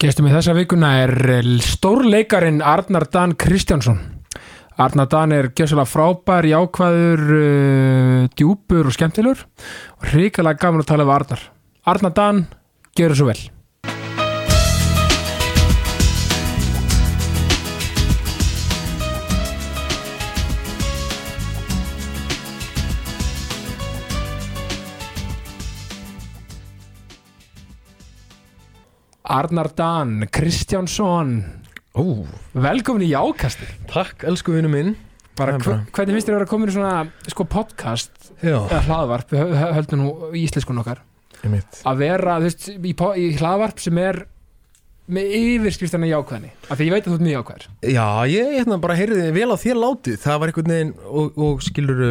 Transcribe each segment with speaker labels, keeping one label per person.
Speaker 1: Gestum í þessa vikuna er stórleikarin Arnar Dan Kristjánsson. Arnar Dan er gjössalega frábær, jákvæður, uh, djúpur og skemmtilur hrikalega gaman að tala við Arnar. Arnar Dan, það svo vel. Arnar Dan Kristjánsson. Velkomin í Jákasti
Speaker 2: takk elsku vinnu minn.
Speaker 1: Bara,
Speaker 2: er bara-
Speaker 1: hvernig finnst þér að vera komin í svona sko, podcast
Speaker 2: Já,
Speaker 1: eða hlaðvarp við hö- höldum nú í íslenskun okkar að vera veist, í, í hlaðvarp sem er með yfirskrifstana jákvæðni af því ég veit að þú ert mjög jákvæður
Speaker 2: Já, ég hérna bara heyrði vel á þér látið. Það var einhvern veginn og, og skilur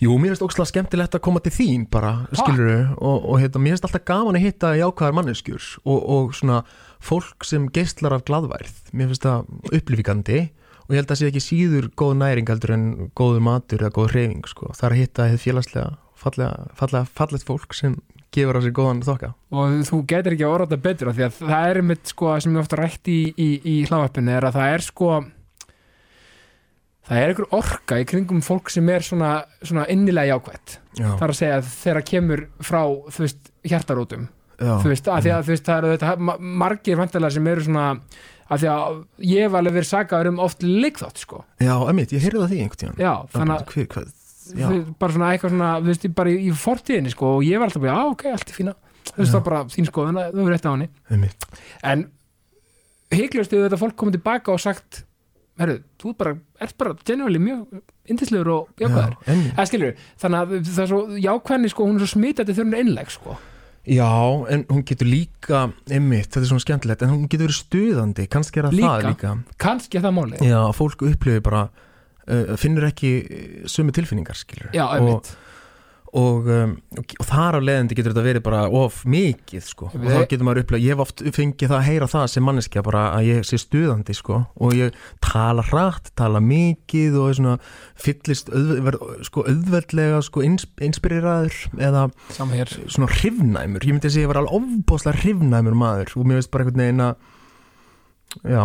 Speaker 2: Jú, mér finnst ógslag skemmtilegt að koma til þín bara, skilur og, og hérna, mér finnst alltaf gaman að hitta jákvæðar manneskjur og, og svona fólk sem geistlar af gladværð Mér finnst það upplifíkandi og ég held að það sé ekki síður góð næring heldur en góður matur eða góð hreyfing sko. það er að hitta fallega, fallega, sem gefur á sig góðan þokka.
Speaker 1: Og þú getur ekki að orða þetta betur af því að það er einmitt sko sem ég ofta rætt í, í, í hlaðvarpinu er að það er sko það er einhver orka í kringum fólk sem er svona, svona innilega jákvætt.
Speaker 2: Já,
Speaker 1: það er að segja að þegar kemur frá þú veist hjartarótum
Speaker 2: já,
Speaker 1: þú veist, að að þú veist, það eru þetta ma- margir vantilega sem eru svona að því að ég hef alveg verið sagaður um oft leikþátt sko,
Speaker 2: já, emitt, ég heyrði það því einhvern tíðan
Speaker 1: já, þannig að bara svona eitthvað svona, þú veist, bara í, í fortíðinni sko, og ég var alltaf bara, já, ok, allt er fína. Þú veist, það er bara þín sko, þannig að þú verður rétt á henni. En hygglust ef þetta fólk komið tilbaka og sagt herru, þú ert bara, ert bara genuinely mjög indislegur og jákvæður.
Speaker 2: Já, einmitt.
Speaker 1: það skilur, þannig að það er svo jákvæðni sko, hún er svo smitandi þegar hún er innleg sko.
Speaker 2: Já, en hún getur líka einmitt, þetta er svona skemmtilegt en hún getur verið stuðandi, kannski er það
Speaker 1: Líka?
Speaker 2: það líka.
Speaker 1: kannski er það máli
Speaker 2: Já, fólk upplifir bara uh, finnur ekki uh, sömu tilfinningar skilur
Speaker 1: já,
Speaker 2: og, og, um, og, þar af leiðandi getur þetta verið bara of mikið sko. Og þá getur maður upplifið, ég hef oft fengið það að heyra það sem manneskja bara að ég sé stuðandi sko. Og ég tala hratt, tala mikið og svona fyllist auð, verð, sko auðveldlega sko ins, inspireraður eða svona hrifnæmur, ég myndi að segja ég var alveg ofbóðslega hrifnæmur maður og mér veist bara einhvern veginn að já,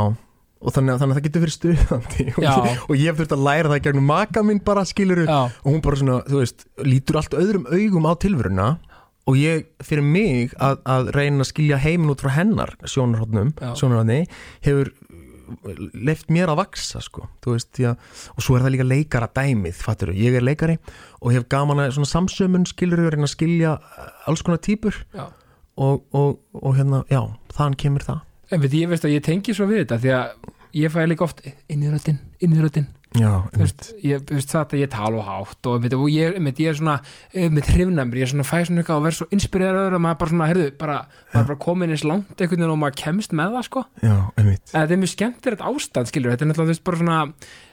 Speaker 2: og þannig að, þannig að það getur verið stuðandi. Og, ég, hef þurft að læra það gegnum maka minn bara skiluru
Speaker 1: já,
Speaker 2: og hún bara svona, þú veist, lítur allt öðrum augum á tilveruna. Og ég, fyrir mig að, að reyna að skilja heimin út frá hennar sjónarhóttnum hefur leift mér að vaksa sko, þú veist, já, og svo er það líka leikara dæmið, fattur ég er leikari og hef gaman að svona samsömun skilur reyna að skilja alls konar típur
Speaker 1: já.
Speaker 2: Og, og, og hérna, já, þann kemur það
Speaker 1: en veit, ég veist að ég tengi svo við þetta því að ég fæ líka oft inn í röddinn, inn í veist, ég veist það að ég tala og hátt og, einmitt, og ég, einmitt, ég er svona með hrifnæmur, ég er svona fæ svona eitthvað og verð svo inspireraður að maður bara svona, heyrðu, bara, maður er bara komin eins langt einhvern veginn og maður kemst með það sko.
Speaker 2: Já, einmitt.
Speaker 1: En þetta er mjög skemmtilegt ástand skilur þetta er náttúrulega þú veist bara svona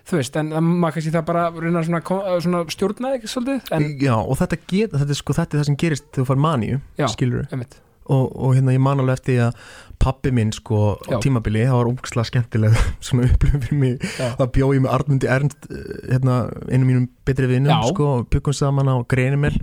Speaker 1: þú veist en maður kannski það bara reyna svona, svona stjórnaði svolítið en
Speaker 2: já, og þetta, get, þetta, er, sko, þetta er það sem gerist þegar þú fær maníu,
Speaker 1: Já.
Speaker 2: skilur
Speaker 1: einmitt,
Speaker 2: og, og hérna ég man alveg eftir því að pappi minn sko á tímabili, það var úkslega skemmtileg svona upplifum fyrir mig.
Speaker 1: Já.
Speaker 2: það bjó ég með Arnmundi Ernst eh, hérna, einu mínum betri vinnum sko, byggum saman á Greinimel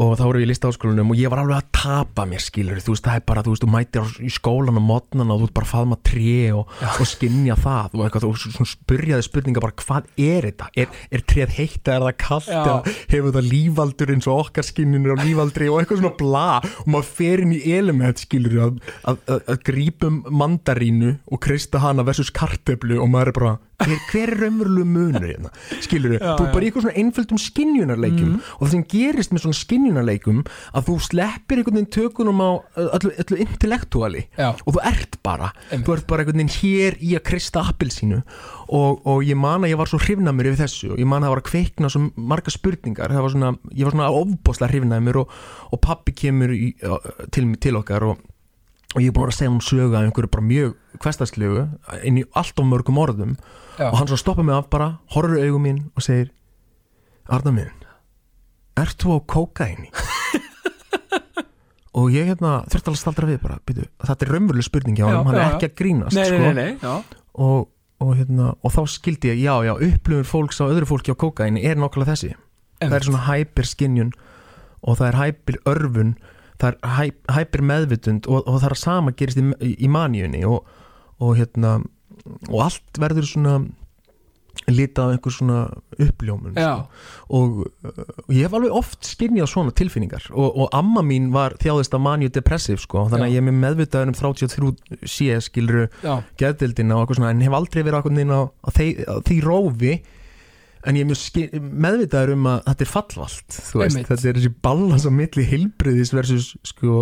Speaker 2: og þá voru við í listaháskólanum og ég var alveg að tapa mér skilur þú veist það er bara, þú veist, þú mætir í skólan á modnan og þú ert bara að faðma tré og, og skinja það og eitthvað, þú svona spurjaði spurninga bara hvað er þetta, er, er tréð heitt er það kallt eða hefur það lífaldur eins og okkar skinninu á lífaldri? Og eitthvað svona bla. Og maður fer inn í element skilur að, að, að, að grípum mandarínu og kreista hana versus karteblu og maður er bara hver, hver er raunverulegu munur hérna? Skilur
Speaker 1: Já,
Speaker 2: þú er bara eitthvað svona einföldum skinjunarleikum og það sem gerist með svona skinjunarleikum að þú sleppir einhvern veginn tökunum á öllu, öllu intellektúali
Speaker 1: já,
Speaker 2: og þú ert bara
Speaker 1: Einmitt.
Speaker 2: þú ert bara einhvern veginn hér í að krista appelsínu og, og ég man að ég var svo hrifnæmur yfir þessu og ég man að það var að kveikna svo marga spurningar. Það var svona, ég var svona ofbóðslega hrifnæmur og, og pappi kemur í, til, til okkar og, og ég er búin að segja sögu af einhverju bara mjög hverstarslegu inn í allt of mörgum orðum.
Speaker 1: Já,
Speaker 2: og hann svo stoppa mig af bara, horfur í augum mín og segir Arna minn, ert þú á kókaini? og ég hérna þurfti alveg að staldra við bara byrju, þetta er raunveruleg spurning hjá
Speaker 1: Já,
Speaker 2: hann, er
Speaker 1: já,
Speaker 2: ekki að grínast
Speaker 1: nei,
Speaker 2: sko.
Speaker 1: nei, nei, já,
Speaker 2: Og, og, hérna, og þá skildi ég, já, já, upplifun fólks á öðru fólki á kókaini er nokkala þessi. Það er svona hyperskinjun og það er hyper örfun það er hæ, hæpir meðvitund og, og það er sama gerist í, í, maníunni og, og hérna og allt verður svona litað af einhver svona uppljómun
Speaker 1: Já,
Speaker 2: og, og ég hef alveg oft skynjað svona tilfinningar og, og amma mín var þjáðist af manju depressiv sko, þannig að
Speaker 1: Já.
Speaker 2: ég er með meðvitaður um 33 sé skiluru
Speaker 1: já,
Speaker 2: geðdildina og eitthvað svona en hef aldrei verið á því rófi en ég er mjög meðvitaður um að þetta er
Speaker 1: Einmitt.
Speaker 2: þetta er þessi balans á milli heilbriðis versus sko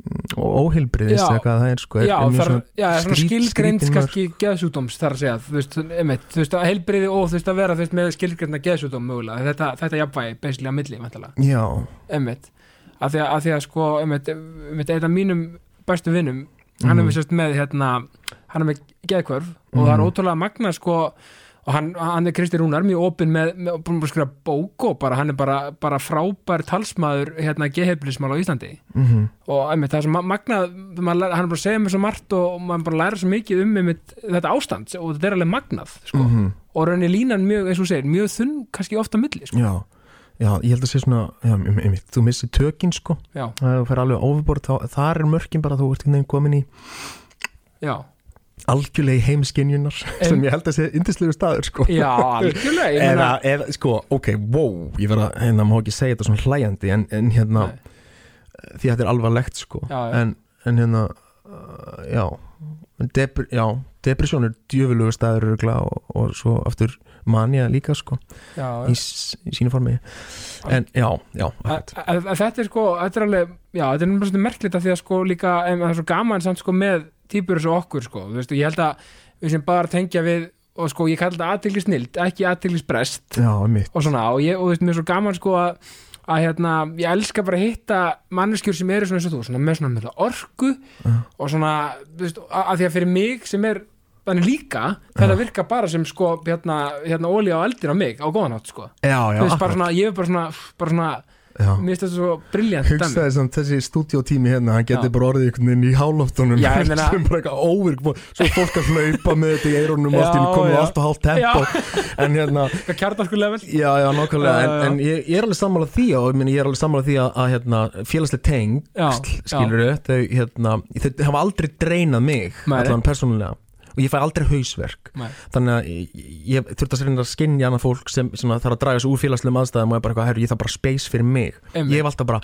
Speaker 2: mm, og óheilbriðis eða hvað það er sko
Speaker 1: já,
Speaker 2: er
Speaker 1: þar, já, er svona
Speaker 2: skrítinn
Speaker 1: kannski geðsjúdóms þar að segja, þú veist, einmitt, þú veist, að heilbriði og þú veist að vera, þú veist, með skilgreinda geðsjúdóm mögulega, þetta, þetta jafnvægi, að milli,
Speaker 2: já,
Speaker 1: einmitt. Að því að, að því að sko, einmitt, einmitt einn af mínum bestu vinnum, hann er
Speaker 2: Mhm.
Speaker 1: með hérna, hann er með geðkvörf og það er
Speaker 2: Mhm.
Speaker 1: ótrúlega magna, sko og hann, hann er Kristi Rúnar, mjög opinn með, með skrifa bók og bara, hann er bara, bara frábær talsmaður, hérna, geðheilbrismál á Íslandi.
Speaker 2: Mm
Speaker 1: og einmitt, það er svo ma- magnað maður, hann er bara að segja mér svo margt og, og maður bara læra svo mikið um einmitt, þetta ástand. Og þetta er alveg magnað sko.
Speaker 2: Mhm.
Speaker 1: og rauninni línan mjög, eins og segir, mjög þunn kannski ofta milli sko.
Speaker 2: já, já, ég held að sé svona já, um, þú missir tökin sko. Það fer alveg overbord, þá, þar er mörkin bara þú ert einhvern veginn komin í
Speaker 1: já,
Speaker 2: algjörlega heimskinjunar sem ég held að sé indislegu staður sko.
Speaker 1: Já, algjörlega
Speaker 2: eða, eða, sko, ok, wow ég verða, hérna, má ekki segja þetta svona hlæjandi en, en hérna,
Speaker 1: Nei.
Speaker 2: því að þetta er alvarlegt sko,
Speaker 1: Já, já.
Speaker 2: En, en hérna uh, já, Depr já depresjón er djöfulugu staður og, og svo aftur manja líka sko,
Speaker 1: já,
Speaker 2: í, í sínu formi. En já, já
Speaker 1: þetta er sko, þetta er alveg já, þetta er merkilegt að því að sko líka en það er svo gaman samt sko með týpur og okkur sko, þú veist, og ég held að við sem bara tengja við, og sko ég kalli þetta aðteglis snild, ekki aðteglis brest
Speaker 2: já, mitt
Speaker 1: og svona, og ég, og þú veist, mér er svo gaman sko að, að hérna, ég elska bara að hitta manneskjur sem eru svona eins og þú svona með svona með orku
Speaker 2: Já.
Speaker 1: og svona, þú veist, að, því að fyrir mig sem er þannig líka, þetta virka bara sem sko, hérna, hérna ólíja á eldin á mig, á góðan hátt sko,
Speaker 2: já, já,
Speaker 1: þú veist, bara svona, ég er bara svona bara svona. Mér finnst þetta svo briljant dæmi.
Speaker 2: hugsaði samt þessi stúdíótími hérna hann geti
Speaker 1: Já.
Speaker 2: bara orðið einhvern veginn í hálóftunum sem bara eitthvað óvirk svo fólk að hlaupa með þetta í eirunum og komið allt og hálft tempo. En hérna, já, já, en, en ég, ég er alveg sammála því og ég, ég er alveg sammála því að, að hérna, félagslega teng skilur þau, hérna, þau hafa aldrei dreinað mig allan persónulega og ég fæ aldrei hausverk.
Speaker 1: Nei.
Speaker 2: þannig að ég, ég þurft að reyna að skinja annað fólk sem, sem þarf að draga sig úr félagslegum aðstæðum og ég bara eitthvað, herru, ég þarf bara space fyrir mig.
Speaker 1: Einmitt.
Speaker 2: ég hef alltaf bara,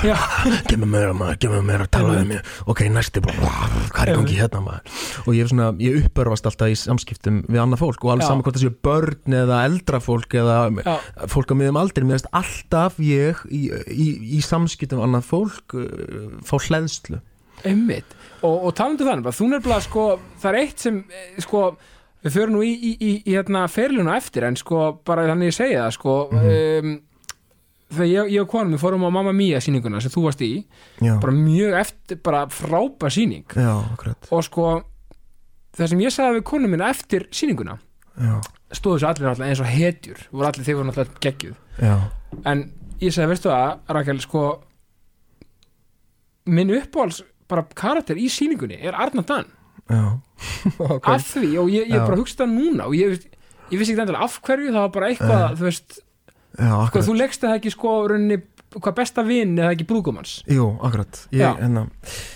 Speaker 2: gef mér meira maður, gef mér meira að tala um mig. Ok, bara, hvað er í gangi hérna maður? Og ég, svona, ég uppörfast alltaf í samskiptum við annað fólk og
Speaker 1: Já.
Speaker 2: saman hvort það séu börn eða eldra fólk eða
Speaker 1: já,
Speaker 2: fólk á miðum aldrei, mér veist alltaf ég í, í, í samskiptum annað fólk uh, fá hleðslu
Speaker 1: einmitt. Og, og talandu þannig, bara, þú nefnilega sko það er eitt sem, eh, sko við förum nú í, í, í, í hérna feriluna eftir en sko, bara þannig ég segja það sko um, þegar ég, ég og konum við fórum á Mamma Mia sýninguna sem þú varst í,
Speaker 2: já,
Speaker 1: bara mjög eftir bara frábær sýning.
Speaker 2: Já,
Speaker 1: og sko það sem ég sagði við konum minna eftir sýninguna
Speaker 2: já,
Speaker 1: stóðu þessu allir eins og hetjur voru allir þeir voru náttúrulega geggjuð.
Speaker 2: Já,
Speaker 1: en ég sagði, veistu það, Rakel sko minn uppáhalds bara karakter í sýningunni er Arnar Dan
Speaker 2: já. Ok,
Speaker 1: af því og ég, ég bara hugst það núna og ég, ég vissi ekki endilega af hverju það var bara eitthvað, þú veist,
Speaker 2: já,
Speaker 1: sko,
Speaker 2: akkurat.
Speaker 1: þú leggst það ekki sko rauninni, hvað besta vinn eða ekki brúkumans,
Speaker 2: jú, akkurat, ég,
Speaker 1: Já.
Speaker 2: hérna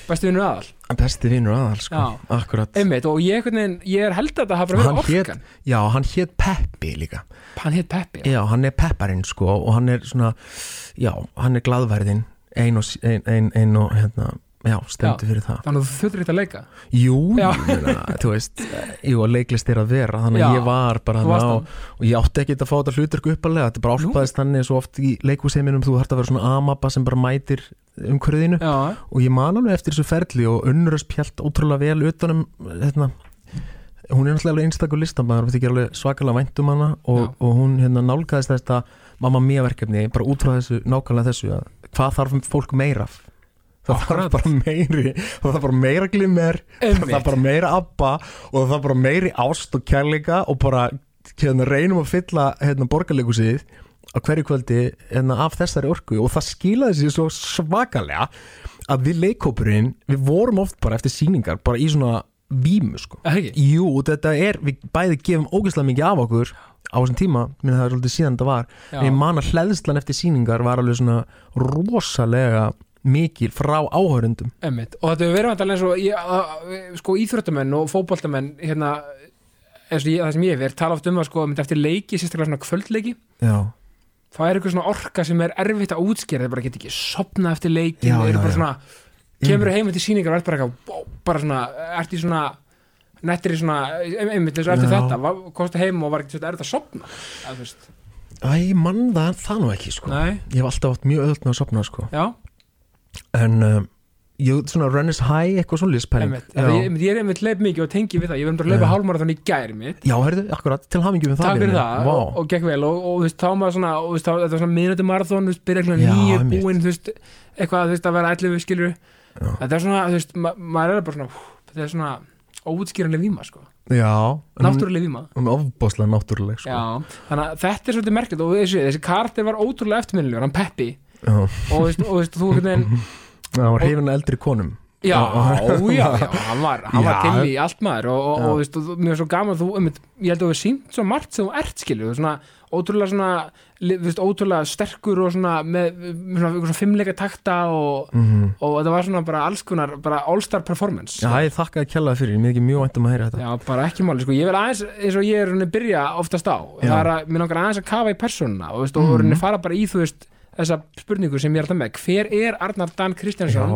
Speaker 1: besti vinnur aðal.
Speaker 2: besti vinnur aðal, sko,
Speaker 1: Já.
Speaker 2: akkurat.
Speaker 1: Einmitt og ég, er held að þetta hafa verið orkan.
Speaker 2: Já, hann hétt Peppi líka.
Speaker 1: Hann hétt Peppi,
Speaker 2: já, hann er pepparinn, sko, og hann er svona já, hann er glaðverðin ein og, ein, ein, ein og hérna já, stendur fyrir það.
Speaker 1: Þannig að þú þurftir eitthvað að leika.
Speaker 2: Jú, meina, þú veist Jú, að leiklist er að vera Þannig að ég var bara á. Og ég átti ekki að fá þetta hluturku uppalega Þetta bara álpaðist þannig svo oft í leikhúsheiminum Þú þarft að vera svona amaba sem bara mætir umhverfiðinu.
Speaker 1: Já,
Speaker 2: Og ég man alveg eftir þessu ferli Og unnurus pjælt ótrúlega vel utanum hérna, Hún er náttúrulega einstakur listamæður Við þykir alveg svakalega vænt um hana Og, og hún hérna nálgæðist þetta Mamma mía verkefni Bara út frá þessu, nákvæmlega þessu að Hvað þarf fólk meira af? Það þarf bara meiri Það þarf bara meira glimmer það
Speaker 1: einmitt
Speaker 2: er bara meira abba og það er bara meiri ást og kærleika og bara hérna, reynum að fylla hérna, borgarleikusið á hverju kvöldi hérna, af þessari orku og það skilaði sér svo svakalega að við leikópurinn við vorum oft bara eftir sýningar bara í svona vímu sko
Speaker 1: það?
Speaker 2: Jú, þetta er, við bæði gefum ógeðslega mikið af okkur á þessum tíma, minna það er svolítið síðan þetta var
Speaker 1: Já.
Speaker 2: en ég man að hleðslan eftir sýningar var alveg svona rosalega mikil frá áhörundum
Speaker 1: Einmitt. og þetta hefur verið vantarlega eins og ég, sko íþróttamenn og fótboltamenn hérna, eins og ég, það sem ég hef verið tala oft um að sko, myndi eftir leiki, sérstaklega svona kvöldleiki
Speaker 2: já,
Speaker 1: það er eitthvað svona orka sem er erfitt að útskýra þeir bara get ekki sopna eftir leikin
Speaker 2: Já,
Speaker 1: þeir eru
Speaker 2: já,
Speaker 1: bara
Speaker 2: já.
Speaker 1: svona, kemur heim til síningar og ert bara eitthvað, bara svona ert í svona nettri svona, einmitt eins og eftir þetta, komst heim og var ekki svona erfitt að sopna að, þú veist,
Speaker 2: æ, mann það, það nú ekki sko.
Speaker 1: Nei,
Speaker 2: ég hef alltaf átt mjög öðvöld með að sopna sko.
Speaker 1: Já,
Speaker 2: en um, ég, svona run is high eitthvað svo lispæling
Speaker 1: einmitt Af því ég, ég er einmitt leip mikið og tengi við það, ég verður að leipa hálfmarathon í gæri mitt
Speaker 2: já, herðu, akkurat, til hamingjum með það
Speaker 1: það
Speaker 2: Vá.
Speaker 1: og, og gekk vel. Og, og þú veist, þá maður svona og, veist, þá, svona miðnættu marathon, þú veist, byrja eitthvað
Speaker 2: Já,
Speaker 1: nýju
Speaker 2: einmitt.
Speaker 1: búinn, þú veist, eitthvað, þú veist, að vera 11 skilur
Speaker 2: Já.
Speaker 1: þetta er svona, þú veist, ma maður er bara svona þetta er svona óutskýranlega víma, sko.
Speaker 2: Já,
Speaker 1: náttúrulega
Speaker 2: hún er ofbáslega náttúruleg sko.
Speaker 1: Já, þannig að þetta er svolítið merkjöld og þessi, þessi kartir var ótrúlega eftirminnilegur, hann Peppi. Og, þú veist, og þú
Speaker 2: það var hrifin eldri konum.
Speaker 1: Já, já, já, hann var, hann var til í allt maður. Og, og, og, veist, mér er svo gaman þú, um, ég held að þú hefur sínt svo margt sem þú ert skilju, svona ótrúlega svona, veist, ótrúlega sterkur og svona með, svona, svona fimmleika takta og,
Speaker 2: mm
Speaker 1: og þetta var svona bara alls konar, bara all-star performance.
Speaker 2: Já, ég þakkaði kjallaði fyrir, mér er ekki mjög vænt um að heyra þetta.
Speaker 1: Já, bara ekki máli, sko, ég vil aðeins eins og ég er rauninni byrja oftast á.
Speaker 2: Já.
Speaker 1: það er að, mér langar aðeins að kafa í persónuna og, veist, og
Speaker 2: Mhm.
Speaker 1: rauninni fara bara í, þú veist þessa spurningu sem ég er alltaf með, hver er Arnar Dan
Speaker 2: já,
Speaker 1: Kristjánsson,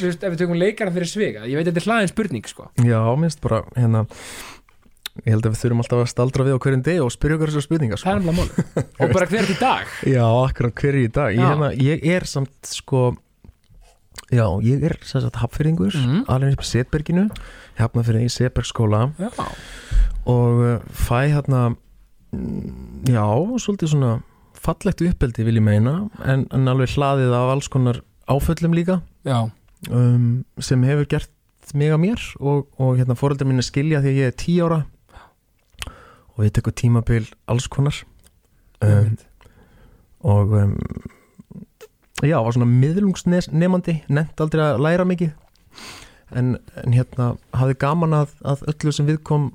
Speaker 1: veist, ef við tökum leikaran fyrir svega, ég veit að þetta er hlaðin spurning, sko.
Speaker 2: Já, minnst bara, hérna Ég held að við þurfum alltaf að staldra við á hverjum deg og spyrja okkur þessar spurningar
Speaker 1: það
Speaker 2: sko.
Speaker 1: og bara hver er í dag?
Speaker 2: Já, akkurat hver er í dag? Ég, hérna, ég er samt sko Já, ég er sem sagt hafnfyrringur
Speaker 1: Mhm.
Speaker 2: alveg upp í Setberginu hafnafyrring í Setbergskóla
Speaker 1: já,
Speaker 2: og uh, fæ hérna mm, já, svolítið svona fallegt uppeldi vil ég meina en, en alveg hlaðið af alls konar áföllum líka. Um, sem hefur gert mig að mér og, og hérna fóreldrar mín skilja því að ég er tí ára og við tekum tímabil alls konar. Um, og um, já, var svona miðlungsnemandi nefnt aldrei að læra mikið en, en hérna hafði gaman að, að öllu sem við kom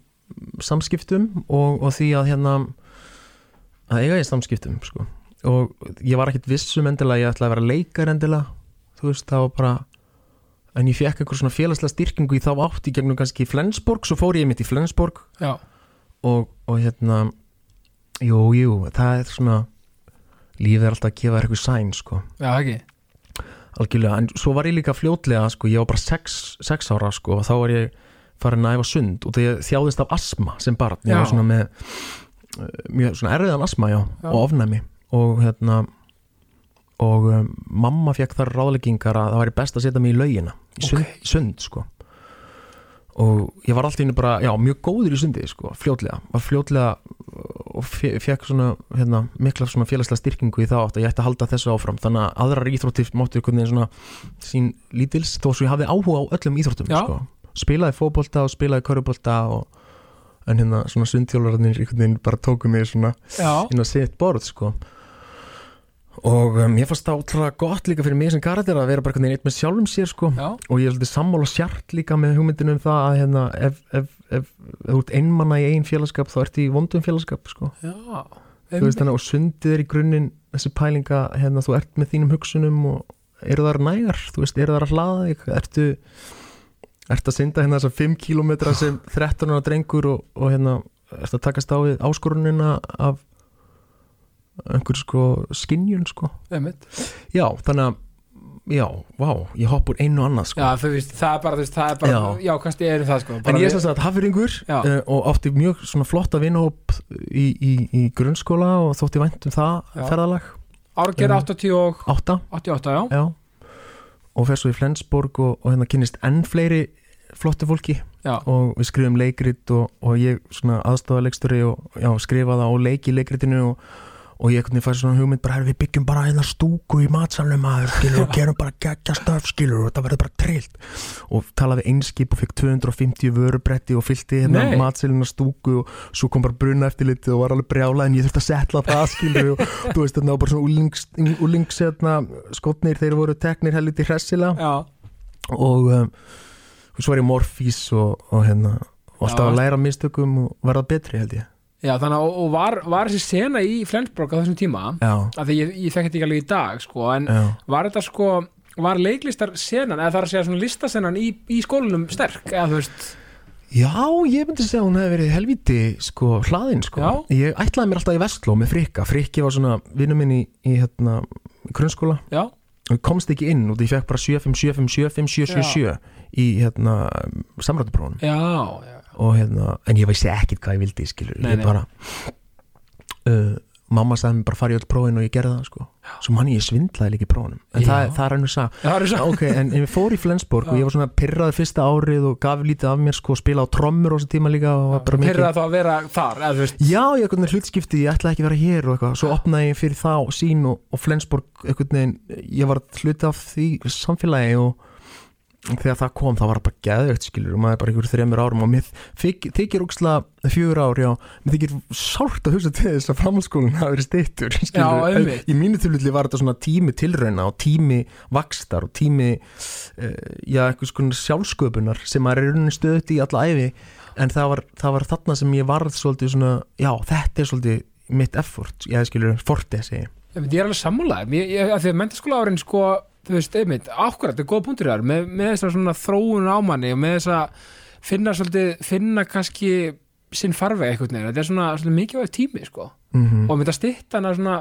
Speaker 2: samskiptum og, og því að hérna að eiga í samskiptum sko. og ég var ekkit vissum endilega ég ætlaði að vera leikar endilega þú veist, það var bara en ég fekk eitthvað svona félagslega styrkingu í þá átt í gegnum kannski Flensborg, svo fór ég mitt í Flensborg. Og, og hérna jú, jú, það er svona lífið er alltaf að gefa eitthvað sæn sko,
Speaker 1: já, ekki?
Speaker 2: Algjörlega en svo var ég líka fljótlega, sko, ég var bara sex, sex ára, sko, og þá var ég farin að æfa sund. Og þegar þjáðist af asma sem barn, ég
Speaker 1: Já.
Speaker 2: var svona með mjög svona erfiðan asma, já,
Speaker 1: Já.
Speaker 2: og ofnæmi og hérna og um, mamma fekk þar ráðleggingar að það væri best að setja mig í laugina í sund,
Speaker 1: Ok.
Speaker 2: sund sko og ég var alltaf innu bara, já, mjög góður í sundi sko, fljótlega, var fljótlega og fe fekk svona hérna, mikla svona félagslega styrkingu í þá átt að ég ætti að halda þessu áfram, þannig að aðrar íþróttir máttu einhvern veginn svona sín lítils þó svo ég hafði áhuga á öllum íþróttum sko. spilaði fótbolta og spilaði körubolta og en hérna svona sundhjólararnir einhvern veginn bara tóku mig svona inn á sitt borð sko. Og um, ég fannst það ótrúlega gott líka fyrir mig sem karakter að vera bara einhvern veginn eitt með sjálfum sér sko.
Speaker 1: Já,
Speaker 2: og ég heldur sammála sjart líka með hugmyndinu um það að hérna, ef, ef, ef, ef þú ert einmanna í einn félagskap þá ertu í vondum félagskap sko.
Speaker 1: já
Speaker 2: þú veist þannig og sundið er í grunninn þessi pælinga, hérna, þú ert með þínum hugsunum og eru þar nægar? Þú veist, eru þar að hlaða þig? Ertu, ertu að synda hérna þessa 5 km sem 13 ára drengur og, og hérna, ertu að takast á við áskorunina af einhver sko skinjun sko?
Speaker 1: Einmitt.
Speaker 2: Já, þannig að já, vá, ég hopp úr einu og annað sko.
Speaker 1: Já, þú veist, það er bara, þú veist, það er bara
Speaker 2: Já.
Speaker 1: já, kannski er það, sko
Speaker 2: En ég er sem sagt hafðuringur uh, og átti mjög svona flotta vinahóp í, í, í grunnskóla og þótti vænt um það
Speaker 1: Já.
Speaker 2: ferðalag.
Speaker 1: Árgerð
Speaker 2: Um,
Speaker 1: 80 og
Speaker 2: átta.
Speaker 1: 88, já.
Speaker 2: Já. Og fer svo í Flensborg og, og hérna kynnist enn fleiri flottu fólki.
Speaker 1: Já,
Speaker 2: og við skrifum leikrit og, og ég svona aðstofaleikstöri og já, skrifa það og leiki leikritinu og, og ég fær svona hugmynd bara, "Herra, við byggjum bara hérna stúku í matsalum maður, skilur, og gerum bara geggja stöf skilur, og það verður bara trillt. Og talaði einskip og fekk 250 vörubretti og fyllti hérna matsalina stúku og svo kom bara bruna eftir litið og var alveg brjálað en ég þurfti að setla það skilur og þú veist þetta var bara svona úlings, hérna, skotnir þeir voru teknir helviti hressilega.
Speaker 1: Já,
Speaker 2: og um, svo var ég morfís og, og hérna og alltaf
Speaker 1: Já.
Speaker 2: að læra mistökum og verða betri held ég
Speaker 1: já, þannig að og, var, var þessi sena í Flensborg á þessum tíma?
Speaker 2: Já,
Speaker 1: af því ég, ég þekki þetta ekki alveg í dag, sko en
Speaker 2: já,
Speaker 1: var þetta sko var leiklistar senan eða er að segja svona listasenan í, í skólanum sterk eða þú veist?
Speaker 2: Já, ég myndi segja að hún hefði verið helviti sko, hlaðin sko.
Speaker 1: Já.
Speaker 2: Ég ætlaði mér alltaf í Vestló með Frikka. Frikki var svona vinnu minn í, í hérna, grunnskóla.
Speaker 1: Já,
Speaker 2: og ég komst ekki inn og ég fekk bara 75, 75, 75, 777 í hérna, samrættuprófunum
Speaker 1: já, já.
Speaker 2: Og hérna, en ég veist ekkit hvað ég vildi skilur,
Speaker 1: Nei,
Speaker 2: ég bara uh, mamma sagði mér bara fara í öll prófin og ég gerði það sko, svo manni ég svindlaði líka í prófunum, en
Speaker 1: Já.
Speaker 2: það, það er ennur sag
Speaker 1: það er svo
Speaker 2: ok, en ég fór í Flensborg og ég var svona pyrraði fyrsta árið og gaf lítið af mér sko, spila á trommur á þessu tíma líka og var bara mikið
Speaker 1: pyrrað þá að vera þar
Speaker 2: Já, ég eitthvað hlutskipti, ég ætlaði ekki að vera hér og eitthvað, svo opnaði ég fyrir þá sín og, og Flensborg eitthvað ég var hluti af því samfélagi og þegar það kom þá var það bara geðveikt skilur og maður bara ykkur þremur árum og mér þyk, þykir úksla fjögur ár, já, mér þykir sárt að hugsa til þess að framhalskólinn hafi verið steyttur skilur,
Speaker 1: Já,
Speaker 2: í mínu tilfelli var þetta svona tími tilrauna og tími vakstar og tími uh, já, eitthvað svona sjálfsköpunar sem maður er rauninni stöðut í alla æfi en það var, það var þarna sem ég varð svolítið svona, já, þetta er svolítið mitt effort, ég skilur, fortið segi ég.
Speaker 1: Er alveg sammálaður, ég, ég, að því að mentaskóla árin sko, þú veist, einmitt, ákvært, þetta er góða punktur þar, með, með þess að svona þróun á manni og með þess að finna svolítið, finna kannski sinn farveg eitthvað neina, þetta er svona svolítið mikilvæg tími, sko,
Speaker 2: mm
Speaker 1: og mynda stitt hana svona,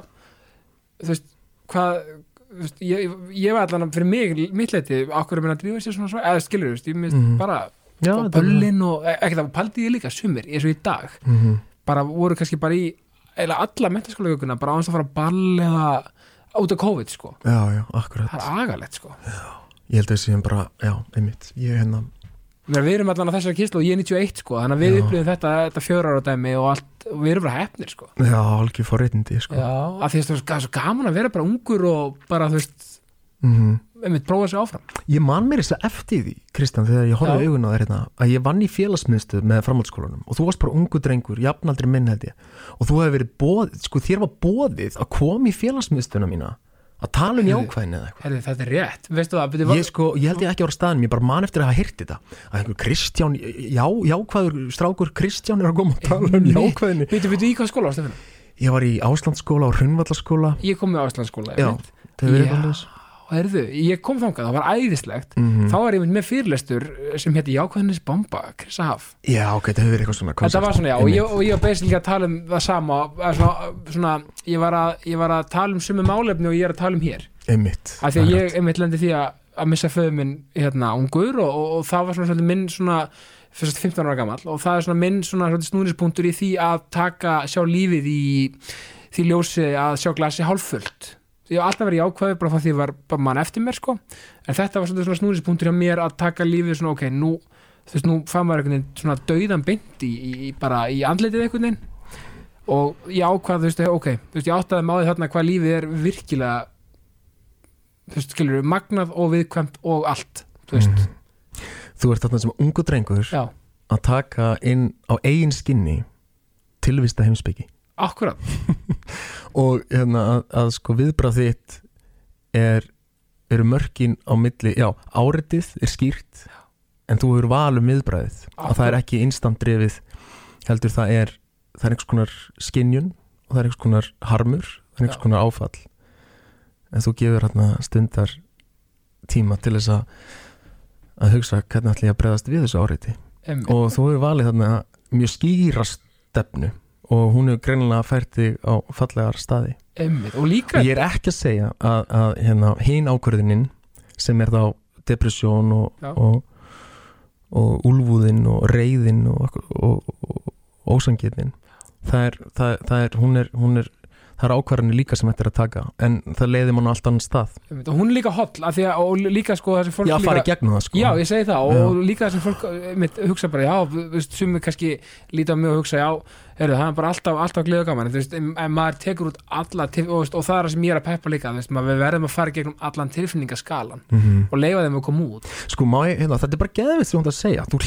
Speaker 1: þú veist, hvað, þú veist, ég, ég var allan fyrir mig, mitt leiti, okkur er minna að drífa sér svona, svona eða skilur, þú veist, ég myndi
Speaker 2: Mhm.
Speaker 1: bara,
Speaker 2: Já,
Speaker 1: og böllin og, e- ekkert það, paldi ég líka, sumir, eins og í dag,
Speaker 2: mm
Speaker 1: bara voru kannski bara í eða alla mentaskóla bara á hans að fara á ball eða út af COVID sko.
Speaker 2: Já, já, akkurat.
Speaker 1: Það er agalegt sko.
Speaker 2: Ég held að þessi bara, já, einmitt. Ég hérna,
Speaker 1: Mér, við erum allan á þessari kynslu og ég er 91 sko þannig að við
Speaker 2: Já.
Speaker 1: upplifum þetta, þetta fjörar á dæmi og allt, og við erum bara hefnir sko.
Speaker 2: Já, algjör forréttindi sko.
Speaker 1: já, af því að það er svo gaman að vera bara ungur og bara þú veist,
Speaker 2: mm
Speaker 1: einmitt prófa sig áfram.
Speaker 2: Ég man mér þess að eftir því, Kristján, þegar ég horfði
Speaker 1: Já.
Speaker 2: augun á þér hérna, að ég vann í félagsmiðstöð með framhaldsskólanum. Og þú varst bara ungu drengur, jafnaldri minn held ég. Og þú hefði verið bóð, sko þér var bóðið að koma í félagsmiðstöðuna mína að tala um jákvæðin eða eitthvað.
Speaker 1: Herri, þetta er rétt, veistu það byrju,
Speaker 2: Ég sko, ég held ég ekki ára staðnum, ég bara man eftir að hafa hýrt þetta. Að einhver Kristján, já, jákvæður strákur Kristján er að koma að tala um jákvæðinni
Speaker 1: Býtu, býtu, í hvað skóla varstu fyrir?
Speaker 2: Ég var í Áslandsskóla og Hrunvallaskóla
Speaker 1: Ég kom með Áslandsskóla
Speaker 2: Já, það
Speaker 1: og herðu, ég kom þangað, það var æðislegt.
Speaker 2: Mm
Speaker 1: þá var ég með fyrirlestur sem hétti Jákvæðnis Bomba, Krissa Haf
Speaker 2: Já, ok, það hefur verið eitthvað svona
Speaker 1: Þetta var svona, já, og ég, og ég var basically að tala um það sama að svona, svona ég, var að, ég var að tala um sumu málefni og ég er að tala um hér.
Speaker 2: Einmitt
Speaker 1: af því að ég einmitt lendi því að, að missa föðu minn hérna ungur og, og, og það var svona svolítið minn svona fyrst 15 ára gamall og það er svona minn svona svolítið snúnispunktur í því að taka sjá lífið í því ljósi að sjá glasi hálffullt ég hef alltaf verið jákvæður bara því ég var bara mann eftir mér sko. En þetta var svona snúnispunktur hjá mér að taka lífið svona ok, nú þú veist, nú fann maður einhvern veginn svona dauðan beint í, í, bara í andlitið einhvern veginn. Og ég ákvað, þú veist, ok þú veist, ég áttaði máði þarna hvað lífið er virkilega þú veist, skilur magnað og viðkvæmt og allt þú veist,
Speaker 2: Mhm. Þú ert þarna sem ungu drengur
Speaker 1: já,
Speaker 2: að taka inn á eigin skinni tilvista heimsbyggi
Speaker 1: akkurat.
Speaker 2: Og hérna að, að sko viðbrað þitt er eru mörkin á milli, já, áritið er skýrt en þú hefur valum viðbræðið að það er ekki instantdrifið heldur það er það er einhvers konar skinjun og það er einhvers konar harmur það er einhvers konar áfall. En þú gefur hérna stundar tíma til þess að að hugsa hvernig ætla ég að bregðast við þessu áriti.
Speaker 1: Em,
Speaker 2: og þú hefur valið þarna mjög skýra stefnu og hún hefur greinilega fært þig á fallegar staði.
Speaker 1: Emmi, og líka
Speaker 2: og ég er ekki að segja að, að hérna, hinn ákvörðinin sem er þá depresjón og, og, og úlfúðin og reyðin og, ósangirnin það það, það er, hún er, hún er það er ákvarðanir líka sem þetta er að taka en það leiði mann á allt annan stað
Speaker 1: og hún er líka holl af því að, og líka sko þessi fólk
Speaker 2: já,
Speaker 1: líka,
Speaker 2: fara í gegnum það sko
Speaker 1: Já, ég segi það og,
Speaker 2: Já.
Speaker 1: líka þessum fólk mitt, hugsa bara, já, þú veist, sumi kannski líta á mig og hugsa, já, heyrðu, það er bara alltaf, alltaf gleðu gaman, þú veist, en, maður tekur út alla, og, veist, og það er það sem ég er að peppa líka, þú veist, maður verðum að fara gegnum allan tilfinningaskalan
Speaker 2: Mhm.
Speaker 1: og leifa þeim að koma út,
Speaker 2: sko, ég, hérna, þetta er bara geðvitt sem hún að segja þú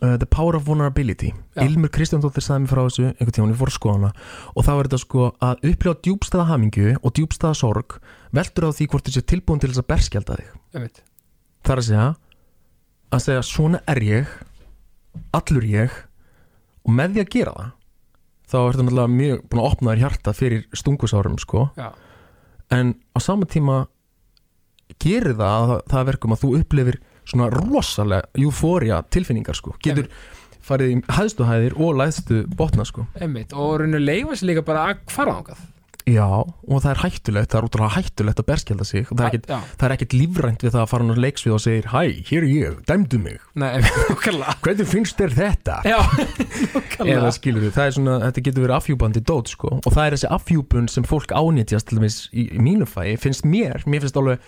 Speaker 2: er hún, hún, hún uh, The Power of Vulnerability.
Speaker 1: Já.
Speaker 2: Ilmur Kristjándóttir sagði mér frá þessu einhvern tíma, ég fór að skoða hana. Og þá er þetta sko að upplifa djúbstæða hamingju og djúbstæða sorg veldur á því hvort sé tilbúin til þess að berskjalda þig. Það er að segja að segja svona er ég allur ég og með því að gera það þá ertu náttúrulega mjög búin að opna þér hjarta fyrir stungusárum sko.
Speaker 1: Já.
Speaker 2: en á sama tíma gerir það að það verkum að þú upplifir svona rosalega eufória tilfinningar sko. Getur farið í hæðstu hæðir og læðstu botna sko.
Speaker 1: Einmitt, og rauninu leifa sér líka bara að fara ángað
Speaker 2: já og það er hættulegt, það er útrúlega hættulegt að berskjálda sig. Og það er er ekkit lífrænt við það að fara á leiksvið og segir hæ, hér er ég, dæmdu mig.
Speaker 1: Nei, nákvæmlega.
Speaker 2: Hvernig finnst þér þetta?
Speaker 1: Já,
Speaker 2: við, það er svona, þetta getur verið afhjúbandi dót sko. Og það er þessi afhjúbun sem fólk ánýtjast til dæmis í, í mínu fæi, finnst mér mér finnst alveg,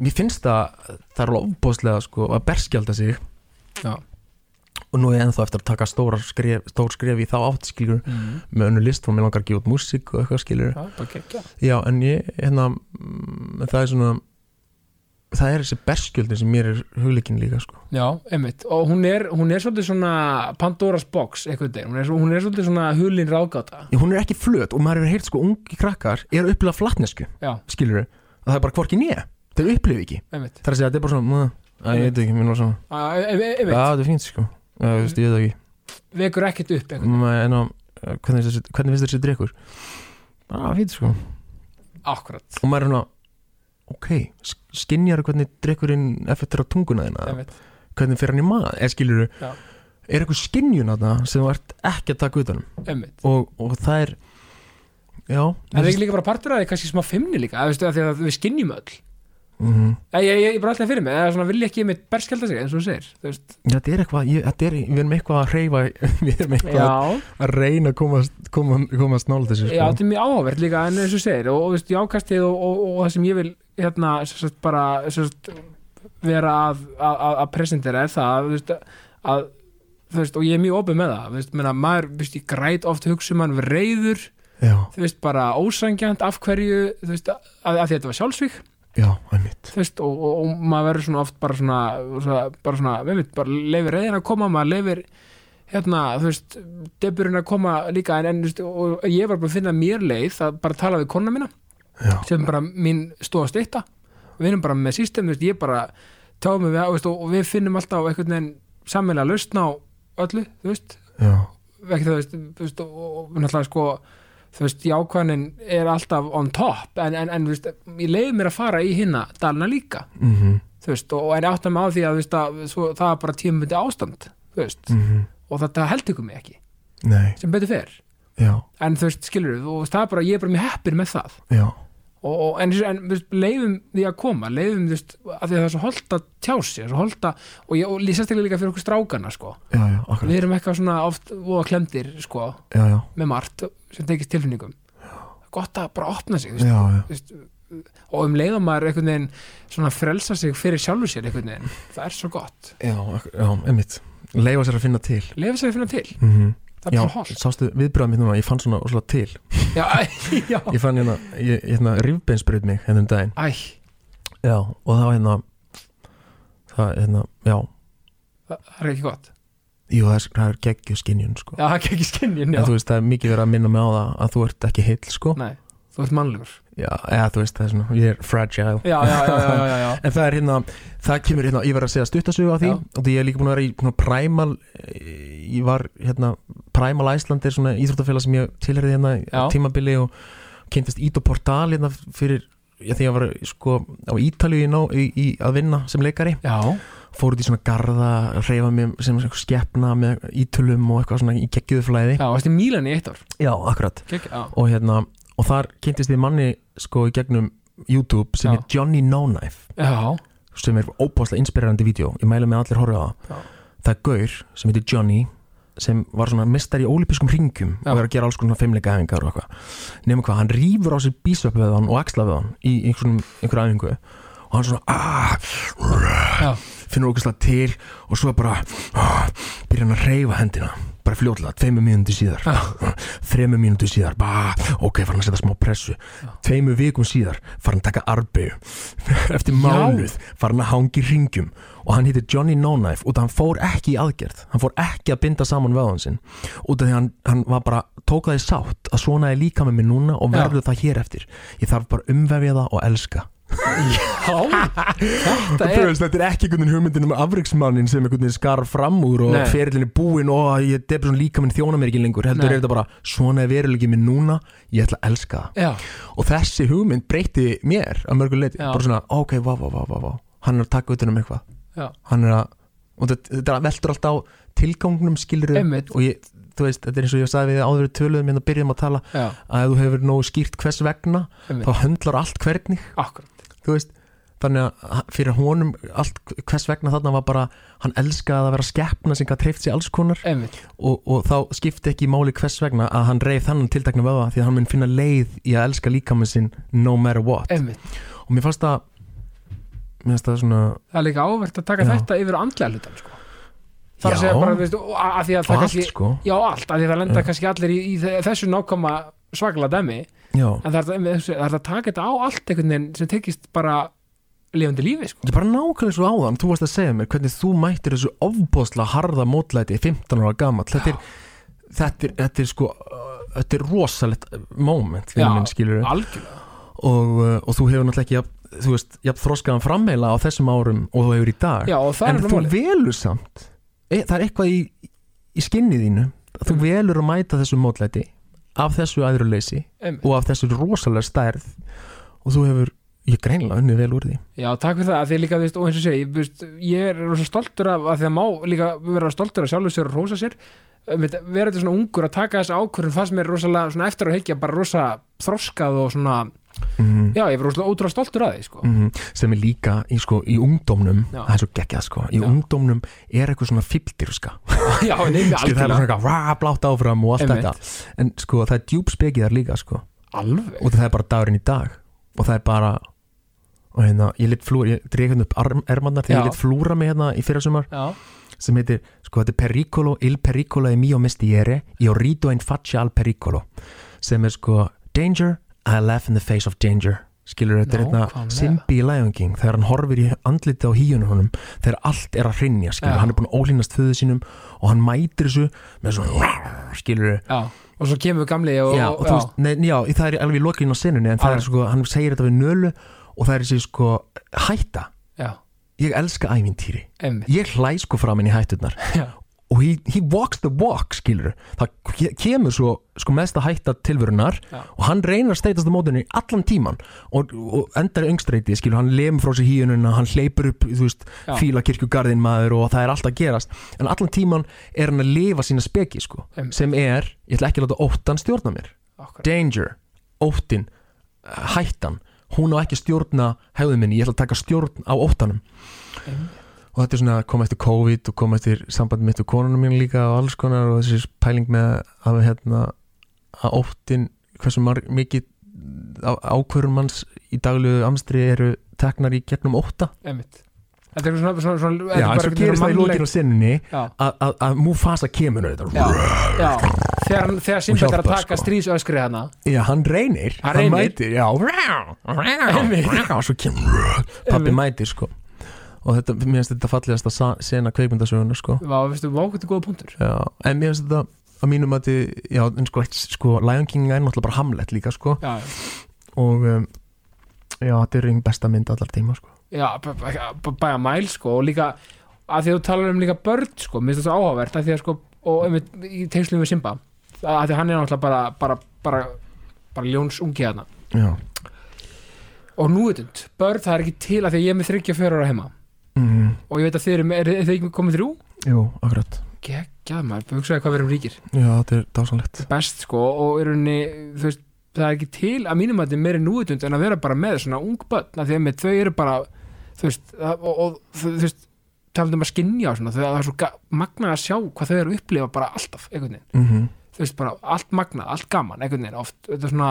Speaker 2: mér finnst það það er alveg ofbóðslega sko að berskjálda sig.
Speaker 1: Já.
Speaker 2: og nú er ég ennþá eftir að taka stóra skref, stór skref í þá átt skilur
Speaker 1: mm.
Speaker 2: með önnu list og mér langar að gefa út músík og eitthvað skilur
Speaker 1: Já, gekkja
Speaker 2: já en ég, hérna mm, það er svona það er þessi berskjöldin sem mér er hugleikin líka sko.
Speaker 1: Já, einmitt, og hún er, hún er svolítið svona Pandora's box, eitthvað þeir hún er, hún er svolítið svona hulin ráðgáta.
Speaker 2: Já, hún er ekki flöt og maður hefur heyrt sko ungi krakkar er að upplifa flatnesku skilur að það er bara hvorki nýja þeir upplifi ekki.
Speaker 1: Einmitt.
Speaker 2: Það er að segja að þetta er bara svona "Mæ, að ég veit ekki, mér var svona.
Speaker 1: E- e-
Speaker 2: já, þetta er fínt sko. Já, þú veist, ég veit það ekki.
Speaker 1: Vekur ekkert upp
Speaker 2: en á, hvernig finnst þessi- hvernig finnst þessi drikkur já, fínt sko.
Speaker 1: Akkurat,
Speaker 2: og maður er svona ok, skinjar hvernig drikkurinn effektur á tunguna þína? Hvernig fyrir hann í maður, eða skilur
Speaker 1: Já.
Speaker 2: er eitthvað skinjun að það sem þú ert ekki að taka utanum og, og það er já
Speaker 1: En það er ekki líka bara partur af því kannski smá fimmni líka? Að, veistu, að að við skinnjum öll
Speaker 2: mm
Speaker 1: Ég, ég, ég er bara alltaf fyrir mig, eða svona vil ég ekki með berskjálda sig eins og þú segir
Speaker 2: þetta er eitthvað, ég, er, við erum eitthvað að reyfa við erum eitthvað
Speaker 1: Já,
Speaker 2: að reyna að komast, koma, komast nála þessu
Speaker 1: já,
Speaker 2: sko.
Speaker 1: þetta er mjög áhugavert líka en eins og þú segir, og, og veist, jákastið og, og, og, það sem ég vil hérna sagt, bara sagt, vera að, að, að- að presentera er það veist, að veist, og ég er mjög opið með það menna, maður, ég græt oft hugsa um hann við reyður,
Speaker 2: já,
Speaker 1: þú veist, bara ósangjant af hverju, þú veist, að, að þetta var sjálfsvík
Speaker 2: já,
Speaker 1: veist, og, og, og maður verður svona oft bara svona, bara svona, við veit, bara leifir reyðin að koma, maður leifir hérna, þú veist, deburinn að koma líka, en, en veist, og ég var bara að finna mér leið að bara tala við konna mína
Speaker 2: já,
Speaker 1: sem bara mín stóða stýtta við erum bara með system, þú veist, ég bara tjáum við, veist, og, og við finnum alltaf einhvern veginn sammelega lausn á öllu, þú veist,
Speaker 2: já,
Speaker 1: ekki veist, þú veist og, og, og náttúrulega sko þú veist, jákvæðnin er alltaf on top en, en, en þú veist, ég leiði mér að fara í hinna dalina líka,
Speaker 2: mhm.
Speaker 1: Þú veist og, en mig á því að, þú veist, að svo, það er bara tímabundi ástand, þú veist.
Speaker 2: Mhm,
Speaker 1: og þetta heldur ykkur mig ekki,
Speaker 2: nei,
Speaker 1: sem betur fer.
Speaker 2: Já,
Speaker 1: en þú veist, skilur og það er bara, ég er bara mjög heppir með það. Og, og, en, en þú veist, leiðum því að koma leiðum, þú veist, að því að það er svo holdt að tjá sig, svo holdt að, og ég og sérstaklega líka fyrir okkur strákana, sko.
Speaker 2: Já, já,
Speaker 1: við erum eitthvað svona oft og klemdir, sko
Speaker 2: já, já,
Speaker 1: með margt sem tekist tilfinningum. Gott að bara opna sig
Speaker 2: já,
Speaker 1: veist, og um leiðum maður einhvern veginn svona frelsa sig fyrir sjálfur sér einhvern veginn, það er svo gott.
Speaker 2: Já, já, einmitt. Leifa sér að finna til.
Speaker 1: Leifa sér að finna til,
Speaker 2: mhm.
Speaker 1: Það er bara hálf
Speaker 2: sástu viðbröðum núna, ég fann svona óslega til.
Speaker 1: Já, já,
Speaker 2: Ég fann hérna, ég, hérna rifbeinsbröð mig hérna um daginn.
Speaker 1: Æ,
Speaker 2: Já, og það var hérna Það, hérna, já.
Speaker 1: Það er ekki gott
Speaker 2: Jú, það er, það er geggju skinjun, sko.
Speaker 1: Já, skinnin, já,
Speaker 2: En þú veist, það er mikið verið að minna mig á það að þú ert ekki heill, sko.
Speaker 1: Nei, þú ert mannlegur.
Speaker 2: Já, eða þú veist, það er svona, ég er fragile.
Speaker 1: Já, já, já, já, já, já.
Speaker 2: En það er hérna, það kemur hérna, ég verð að segja stuttasögu á því
Speaker 1: Já.
Speaker 2: og því ég er líka búin að vera í svona Primal eh, ég var hérna Primal Iceland er svona íþróttafélag sem ég tilherði hérna
Speaker 1: Já.
Speaker 2: tímabili og kynntist Ído Portal hérna fyrir já, því ég var sko á Ítalíu í, í, í að vinna sem leikari.
Speaker 1: Já,
Speaker 2: fór út í svona garða, reyfa mig sem skeppna með ítölum og eitthvað svona í geggjuðu flæði.
Speaker 1: Já, varst í Mílan í eitt ár?
Speaker 2: Já, akkurat.
Speaker 1: Kek,
Speaker 2: og hérna, og þar kynntist ég manni sko í gegnum YouTube sem
Speaker 1: Já.
Speaker 2: er Johnny No Knife
Speaker 1: já,
Speaker 2: sem er óbáslega inspirerandi vídeo. Ég mæla með allir horfa á það. Það er Gaur sem heitir Johnny sem var svona mestar í ólípiskum ringjum
Speaker 1: Já.
Speaker 2: og er að gera alls konar fimmleika æfingar og eitthvað. Nema hvað, hann rýfur á sér bísöpveðan og axlavöðan í einhverjum einhverju æfingu og hann svona ah,
Speaker 1: já,
Speaker 2: finnur ógæslega til og svo bara ah, byrja hann að reyfa hendina bara fljótlega, tveimur mínúti síðar. Þreimur mínúti síðar bah, ok, fara hann að setja smá pressu. Tveimur vikum síðar fara hann að taka arbegu eftir mánuð fara hann að hangi ringjum og hann heitir Johnny No Knife út af hann fór ekki í aðgerð. Hann fór ekki að binda saman veðan sinn. Út af því hann, hann var bara tók það í sátt að svona er líka með mér núna og
Speaker 1: Já.
Speaker 2: verður það hér eftir. Ég þarf bara umvefja það og elska
Speaker 1: Já, þetta er
Speaker 2: veist, þetta er ekki einhvern veginn hugmyndin um afriksmannin sem einhvern veginn skar fram úr og
Speaker 1: Nei.
Speaker 2: ferilin er búinn og ég degur svona líka minn þjóna mér ekki lengur. Heldur
Speaker 1: Nei.
Speaker 2: er þetta bara, svona er veruleiki minn núna ég ætla að elska það.
Speaker 1: Já,
Speaker 2: og þessi hugmynd breyti mér að mörgu leiti,
Speaker 1: Já.
Speaker 2: bara svona, ok, vá, vá, vá, vá, vá. Hann er að taka utan um eitthvað.
Speaker 1: Já,
Speaker 2: hann er að, og þetta, þetta veldur alltaf á tilgangnum skilur
Speaker 1: Einmitt.
Speaker 2: og ég, þú veist, þetta er eins og ég sagði við áður við töluðum hérna byrjum að tala
Speaker 1: já,
Speaker 2: að ef þú hefur nógu skýrt hvers vegna
Speaker 1: einmitt,
Speaker 2: þá höndlar allt hvernig.
Speaker 1: Akkurat
Speaker 2: þú veist þannig að fyrir honum allt hvers vegna þarna var bara hann elskaði að vera skeppna sem gætt treyft sér alls konar og, og þá skipti ekki máli hvers vegna að hann reyð þannig tiltakna vöða því að hann mun finna leið í að elska líkamann sinn no matter what
Speaker 1: einmitt
Speaker 2: og mér fannst það mér fannst það svona
Speaker 1: Það er líka ávert að taka
Speaker 2: Já.
Speaker 1: þetta yfir á andlega hlutan sko. Það er að
Speaker 2: Já.
Speaker 1: segja bara, veistu, og að að að
Speaker 2: og allt
Speaker 1: kannski
Speaker 2: sko
Speaker 1: Já, allt, að því að það lenda
Speaker 2: Já.
Speaker 1: kannski allir í, í þe- þessu nákvæma svaklega dæmi
Speaker 2: já,
Speaker 1: en það er, það, það að taka þetta á allt einhvern veginn sem tekist bara lifandi lífi sko.
Speaker 2: ég bara nákvæmlega svo áðan þú varst að segja mér hvernig þú mættir þessu ofbóðslega harða mótlæti 15 ára gamall. Þetta þetta þetta er sko þetta er rosalegt moment
Speaker 1: Já,
Speaker 2: minn og, uh, og þú hefur náttúrulega ekki þú veist, jafn þroskaðan frammeila á þessum árum og þú hefur í dag.
Speaker 1: Já,
Speaker 2: en þú velur samt e, það er eitthvað í, í skinnið þínu þú
Speaker 1: Mm.
Speaker 2: velur að mæta þessu mótlæti af þessu æðruleysi
Speaker 1: Einmitt.
Speaker 2: og af þessu rosalega stærð og þú hefur, ég greinlega unnið vel úr því
Speaker 1: Já, takk fyrir það, að því líka, þú veist, og eins og segi ég, veist, ég er rosa stoltur af að því að má líka vera stoltur af sjálfur sér og rósa sér vera þetta svona ungur að taka þessa ákvörðun fannst mér rosalega svona eftir að heikja bara rosa þroskað og svona,
Speaker 2: mm
Speaker 1: já, ég er rosalega ótrúlega stoltur af því, sko.
Speaker 2: -hmm. sem er líka í, sko, í ungdómnum. Það er svo geggjað sko, í
Speaker 1: Já.
Speaker 2: ungdómnum er eitthvað svona fylgdirska
Speaker 1: Já, nefnir
Speaker 2: Skil, það er svona eitthvað blátt áfram og allt þetta. En sko það er þar líka sko.
Speaker 1: Alveg,
Speaker 2: og það er bara dagurinn í dag. Og það er bara og hérna, ég lit flúra, ég dreif hérna upp ermannar þegar ég lit flúra mig hérna í fyrrasumar
Speaker 1: já,
Speaker 2: sem heitir, sko þetta er Pericolo il pericolo è mio mestiere io rido in faccia al pericolo sem er sko, danger I laugh in the face of danger. Skilur þetta er hérna. Simbi í Lion King. Þegar hann horfir í andliti á híunum honum þegar allt er að hrinja, skilur,
Speaker 1: Já.
Speaker 2: hann er búin að ólínast föðu sínum og hann mætir þessu með svona, skilur
Speaker 1: já og svo kemur gamli og,
Speaker 2: já, og þú veist, nei, já, það er alveg í lokin á senunni en það er sko, hann segir þetta við nölu og það er þessi sko, hætta.
Speaker 1: Já,
Speaker 2: ég elska ævintýri.
Speaker 1: Emmi
Speaker 2: ég hlæ sko fram hætturnar.
Speaker 1: Já.
Speaker 2: Og he, he walks the walk skilur það ke- kemur svo sko mesta hætta tilverunar
Speaker 1: Já.
Speaker 2: og hann reynar að steitast á mótunni allan tíman og, og endar í öngstreiti skilur hann lemur frá sér híununa hann hleypur upp þú veist
Speaker 1: Já.
Speaker 2: fíla kirkjugarðin maður og það er allt að gerast en allan tíman er hann að lifa sína speki sko
Speaker 1: Einmitt.
Speaker 2: sem er, ég ætla ekki að láta óttan stjórna mér
Speaker 1: Akkurat.
Speaker 2: danger, óttin hættan, hún á ekki að stjórna hefðum minni, ég ætla að taka stjórn á óttanum
Speaker 1: Einmitt.
Speaker 2: Og þetta er svona að koma eftir COVID og koma eftir sambandi mitt og konunum mín líka og alls konar og þessi pæling með að hérna að óttin hversu mikið á- ákvörðun manns í daglegu amstri eru teknar í gegnum ótta.
Speaker 1: Einmitt. Þetta er svona, svona, svona er
Speaker 2: Já, en svo gerist það í lókinu sinni að- Mufasa kemur og
Speaker 1: já, Þegar, hann- þegar Simba er að taka
Speaker 2: sko.
Speaker 1: stríðsöskri hana.
Speaker 2: Já, hann reynir,
Speaker 1: Hann reynir.
Speaker 2: mætir Já, og svo kemur Pappi mætir sko og þetta, mér finnst þetta fallegast að sena kveikmyndasöguna sko.
Speaker 1: Vá, veistu, vá, þetta er góða punktur.
Speaker 2: Já, en mér finnst þetta að mínum að þið, já, en sko, sko Lion King er náttúrulega bara Hamlet líka, sko.
Speaker 1: Já,
Speaker 2: og um, já, þetta er einn besta mynd allar tíma, sko.
Speaker 1: Já, bæja mæl sko og líka að því að þú talar um líka börn sko, mér finnst þetta áhugavert að því að sko, og einmitt í tengslum við Simba að því að hann er náttúrulega bara bara, bara, bara ljóns ungi hana
Speaker 2: Já,
Speaker 1: og nú veitund, börn það er ekki til að því að ég er með 34 ára heima
Speaker 2: mm,
Speaker 1: og ég veit að þið eru, er, er ekki komið þrjú?
Speaker 2: jú, akkurat.
Speaker 1: Geggjað maður, hugsaði hvað við erum ríkir.
Speaker 2: Já, þetta er dásanlegt
Speaker 1: best sko og er unni, þú veist, það er ekki til að mínum að þetta er meiri núvitund en að vera bara með svona ung börn, því að með þau eru bara þú veist, og, og, þú veist talandi um að skinja og svona, það er svo magnað að sjá hvað þau eru að upplifa bara alltaf
Speaker 2: mm
Speaker 1: þú veist bara allt magnað, allt gaman, einhvern veginn oft, þetta er svona,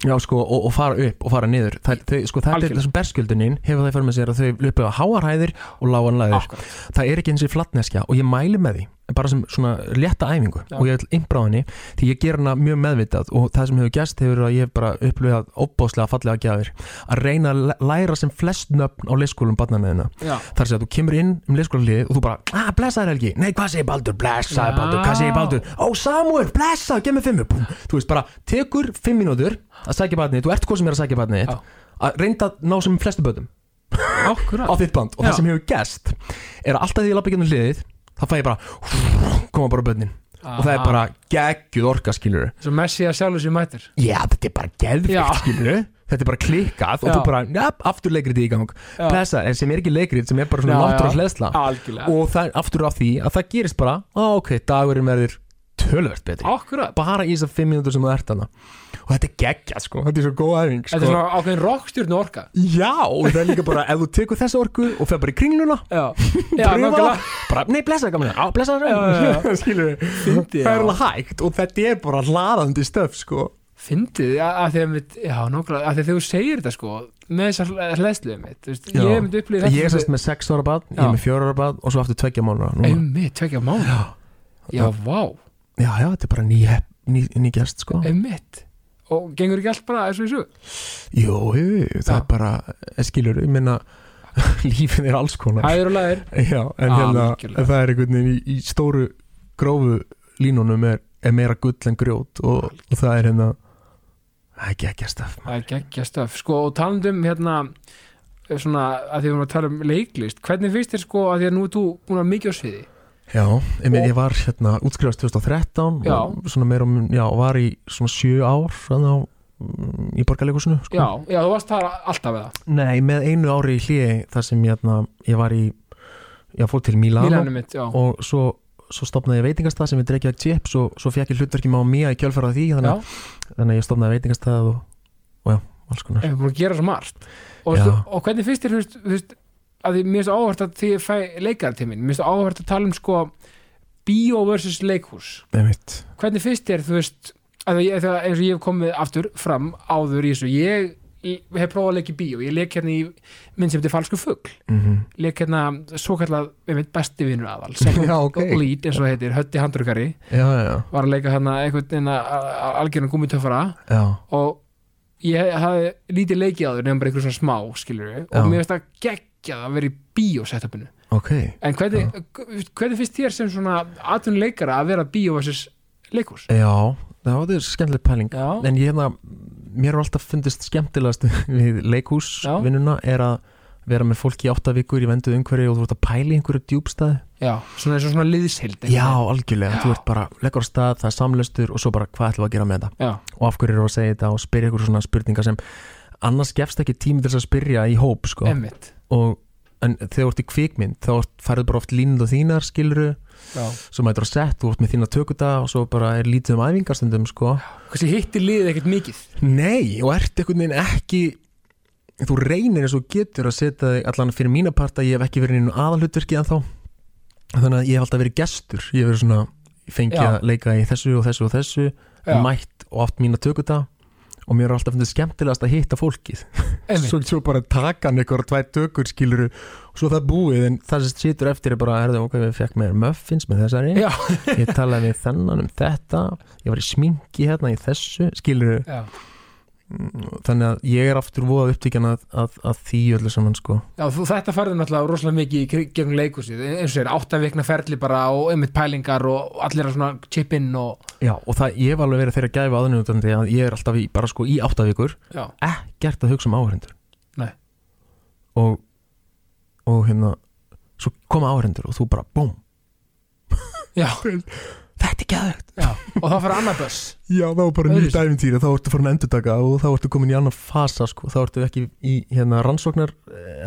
Speaker 2: Já, sko, og, og fara upp og fara niður. Það, þau, sko, þetta
Speaker 1: Algjörlega.
Speaker 2: er þessum berskjöldunin hefur það fyrir með sér að þau upplifa háarhæðir og lágan læðir.
Speaker 1: Akkurat.
Speaker 2: Það er ekki eins og flatneskja og ég mæli með því bara sem svona létta æfingu.
Speaker 1: Já.
Speaker 2: og ég vil innbráðinni því ég ger hana mjög meðvitað. Og það sem hefur gerst hefur að ég hef bara upplifað óbáslega fallega gjafir. Að reyna að læ- læra sem flest nöfn á leikskólum barnanæðina
Speaker 1: já,
Speaker 2: þar sem að þú kemur inn um leikskólalið og þú bara, ah, blessaður Helgi, nei, hvað segir Baldur, blessaður. Baldur, hvað segir Baldur? Ó, Samuel, blessaður, gef mér fimmu Búm. þú veist bara, tekur fimm mínútur að sækja barnið, þú ert hvað sem er að sækja barnið að reynda að ná sem flestu bötum á þitt band. Og
Speaker 1: Já.
Speaker 2: það sem hefur gerst er að alltaf því ég lappa gennum hliðið þá fæ ég bara koma bara bötnin og það er bara geggjuð orka skilur
Speaker 1: Svo Messi að sjálfur sér mætir
Speaker 2: já þetta er bara
Speaker 1: Já.
Speaker 2: geðvikt skilur þetta er bara klikkað og
Speaker 1: Já.
Speaker 2: þú bara, ja, aftur leikrið í gang
Speaker 1: Já.
Speaker 2: blessa, en sem er ekki leikrið sem er bara svona
Speaker 1: Já,
Speaker 2: náttúra
Speaker 1: já.
Speaker 2: hleðsla
Speaker 1: Algjörlega
Speaker 2: og það er aftur af því að það gerist bara á ok, dagurinn verður tölvert betri.
Speaker 1: Akkurat.
Speaker 2: Bara í þessar fimm mínútur sem þú ert hana og þetta er geggjað sko, þetta er svo góð æfing
Speaker 1: Þetta er
Speaker 2: sko.
Speaker 1: svona ákveðin rockstjórn orka.
Speaker 2: Já, og það er líka bara ef þú tekur þessa orku og fer bara í kringluna
Speaker 1: nákvæmlega.
Speaker 2: bara, nei, blessa á, blessa það skilur
Speaker 1: Fyndið,
Speaker 2: það er alveg hægt og þetta er bara hlaðandi stöf sko.
Speaker 1: Fyndið, að því að við, já, nákvæmlega, að því að þegar þú segir þetta sko, með þessar hlæðsluðum mitt, veist, ég hef myndi upplýðið
Speaker 2: ég er sérst með 6 ára bad, ég er með 4 ára bad og svo aftur 2 mánuða núna.
Speaker 1: Einmitt, tvekja mánu Já, já, vá,
Speaker 2: já, já, þetta er bara ný, ný, ný gerst sko.
Speaker 1: Einmitt. Og gengur ekki allt bara eins og þessu?
Speaker 2: jú, jú, það er bara eh, skilur, ég minna lífið er alls konar.
Speaker 1: Hæður og læðir
Speaker 2: Já, en hérna það er einhvern veginn í, í stóru grófu línunum er, er meira gull en grjót og, og það er hérna það er að staf
Speaker 1: Það er geggja stöf, sko, og talandum hérna svona, að því við erum að tala um leiklist hvernig finnst þér sko, að því að nú er þú búin að mikið á sviði
Speaker 2: Já,
Speaker 1: Og-
Speaker 2: ég var hérna útskrifast 2013
Speaker 1: Já.
Speaker 2: og svona meira um, já, var í svona sjö ár þannig á mm, í borgarleikusinu sko.
Speaker 1: Já, já, þú varst það alltaf það
Speaker 2: Nei, með einu ári í hliði þar sem hérna, ég var í ég fór til Milano
Speaker 1: Mílanu mitt, já,
Speaker 2: og svo, svo stopnaði ég veitingastað sem við dreikjaði chips og svo fekk ég hlutverki með á mía í kjölfæra því þannig,
Speaker 1: já
Speaker 2: þannig að ég stopnaði veitingastað og, og já, alls konar
Speaker 1: Ef við búin að gera svo margt og,
Speaker 2: Já.
Speaker 1: og hvernig þú veist, þú veist að því mér finnst áhvert að því ég fæ leikartímin mér finnst áhvert að tala um sko bíó versus leikhús.
Speaker 2: Einmitt.
Speaker 1: hvernig finnst þér, þú veist að því, að eins og ég hef komið aftur fram áður í þessu, ég, ég hef prófað að leika í bíó, ég leik hérna í minn sem þetta er falsku fugg,
Speaker 2: Mm
Speaker 1: leik hérna svo kallað, við veit, besti vinnur aðal
Speaker 2: Já, ok.
Speaker 1: lead, eins og það heitir, hötti handrukari.
Speaker 2: Já, já,
Speaker 1: var að leika hérna einhvern algjörnum gúmitöfara
Speaker 2: já.
Speaker 1: og ég hafði lítið leikið á þau nefnum bara einhver svona smá skilur við og mér finnst það geggjað að vera í bíósetupinu
Speaker 2: ok.
Speaker 1: En hvernig, hvernig finnst þér sem svona atvinnuleikara að vera bíó versus leikús?
Speaker 2: Já, það er skemmtileg pæling.
Speaker 1: Já,
Speaker 2: En ég hérna, mér har alltaf fundist skemmtilegast við leikhúsvinnuna er að vera með fólki í áttavíkur í venduð umhverju og þú ert að pæla í einhverju djúbstæði
Speaker 1: já, svona eins og svona liðshild
Speaker 2: Já, algjörlega,
Speaker 1: Já.
Speaker 2: þú ert bara leggur á stað, það er samlestur og svo bara hvað ætlum við að gera með þetta
Speaker 1: já,
Speaker 2: og af hverju eru að segja þetta og spyrja ykkur svona spurningar sem annars gefst ekki tími til að spyrja í hóp sko.
Speaker 1: emmitt
Speaker 2: og en þegar þú ert í kvikmynd þá ert- færðu bara oft línund og þínar skiluru
Speaker 1: já,
Speaker 2: svo mætur á sett, þú ert með þína tökuta og svo bara er lítið um æfingarstundum sko.
Speaker 1: hversi hittir liðið ekkert mikið?
Speaker 2: Nei, og ert einhvern veginn ekki þú reynir eins og getur að setja þig allan fyrir mína part að ég hef ekki verið inn aðalhutverki en þá þannig að ég hef alltaf verið gestur ég hef verið svona, ég fengi
Speaker 1: Já.
Speaker 2: að leika í þessu og þessu og þessu
Speaker 1: já,
Speaker 2: mætt og oft mína tökuta og mér er alltaf fundið skemmtilegast að hitta fólkið. Svo, svo bara taka hann eitthvað tvær tökur skiluru og svo það búið en það sem situr eftir er bara, herðu, ok, við fekk mér muffins með þessari.
Speaker 1: Já,
Speaker 2: ég talaði við þennan um þetta. Ég var í sminki hérna í þessu skiluru
Speaker 1: já,
Speaker 2: þannig að ég er aftur voða upptíkjan að, að, að því öllu saman sko.
Speaker 1: Já þú, þetta farði náttúrulega rosalega mikið í gegnum leikúsið eins og þeir áttavikna ferli bara og emmitt pælingar og allir að svona chip in og
Speaker 2: já, og það, ég hef alveg verið þeirra gæfa aðnjóðandi að ég er alltaf í, bara sko í áttavíkur
Speaker 1: já,
Speaker 2: ekkert að hugsa um áhörendur
Speaker 1: Nei.
Speaker 2: og og hérna svo koma áhörendur og þú bara búm
Speaker 1: já, já og það fyrir annað börs.
Speaker 2: Já, þá er bara nýtt æfintýri, þá ertu farin að endurtaka og þá ertu komin í annan fasa sko, þá ertu ekki í hérna rannsóknar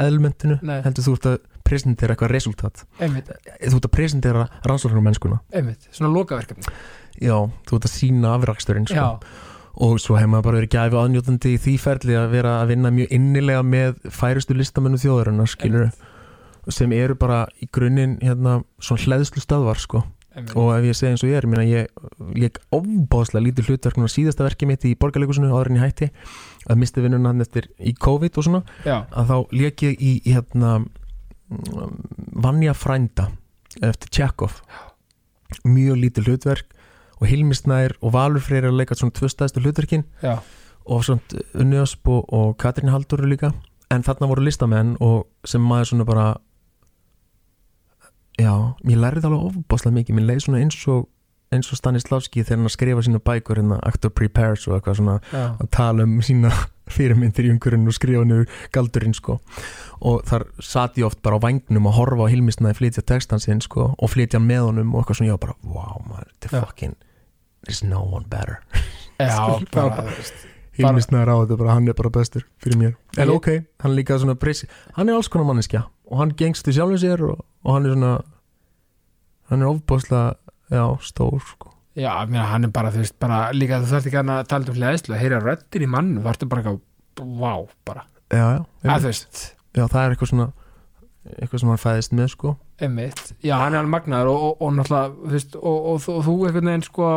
Speaker 2: elementinu, heldur þú ert að presentera eitthvað resultat,
Speaker 1: emmitt,
Speaker 2: þú ert að presentera rannsóknar mennskuna,
Speaker 1: emmitt, svona lokaverkefni.
Speaker 2: Já, þú ert að sína afraksturinn sko. og svo hefur maður bara verið gæfi aðnjótandi í því ferli að vera að vinna mjög innilega með færustu listamennum þjóðarinnar skilur sem eru bara í grunninn hérna svona hleðslu stöðvar sko og ef ég segi eins og ég er, meina ég leik ofbáðslega lítið hlutverk núna síðasta verki mitt í borgarleikusinu áður en ég hætti að misti vinnuna hann eftir í COVID og svona
Speaker 1: já,
Speaker 2: að þá leik ég í hérna Vanja frænda eftir Tjekov mjög lítið hlutverk og Hilmi Snær og Valur Freyr er að leika svona tvö stæðstu hlutverkin
Speaker 1: já,
Speaker 2: og svona Unni Ösp og, Katrín Halldóru líka. En þarna voru listamenn og sem maður svona bara já, mér lærið alveg ofbáslega mikið, mér leið svona eins og eins og Stanislavski þegar hann að skrifa sína bækur hérna Actor Prepares og eitthvað svona
Speaker 1: já,
Speaker 2: að tala um sína fyrirmyndir í umhverjum og skrifa niður galdurinn sko. Og þar satt ég oft bara á vangnum að horfa á Hilmisnaði flytja textan sinn sko og flytja hann með honum og eitthvað svona. Var bara wow man, the
Speaker 1: Já.
Speaker 2: fucking there's no one better.
Speaker 1: Já,
Speaker 2: Bara-
Speaker 1: veist,
Speaker 2: Hilmisnaði á þetta bara hann er bara bestur fyrir mér. En ok, hann er líka svona breysi hann er alls konar manneskja og hann gengst í sjálfum sér og, og hann er svona hann er ofbáslega já, stór sko.
Speaker 1: Já, meina, hann er bara, þú veist, bara líka þú þarft ekki að tala um hlæðislu að heyra röddin í mann, þú þarftu bara eitthvað vá, bara,
Speaker 2: já, já,
Speaker 1: að
Speaker 2: já, það er eitthvað svona eitthvað sem hann fæðist með sko.
Speaker 1: Einmitt, já hann er alveg magnaður og, og, og náttúrulega, þú veist, og, og, þú einhvern veginn sko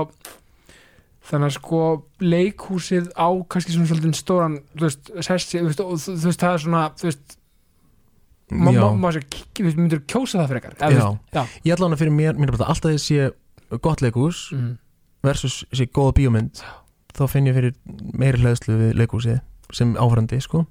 Speaker 1: þannig að sko leikhúsið á kannski svona svolítið stóran þú veist, sessi, þú veist, það er svona þú veist, veist, myndir kjósa það veist, já,
Speaker 2: ég ætla hann að fyrir mér, mér bara alltaf þess sé gott leikhús
Speaker 1: mm,
Speaker 2: versus sé góða bíómynd. Þá finn ég fyrir meiri hlæðslu við leikhúsið sem áhverjandi sko.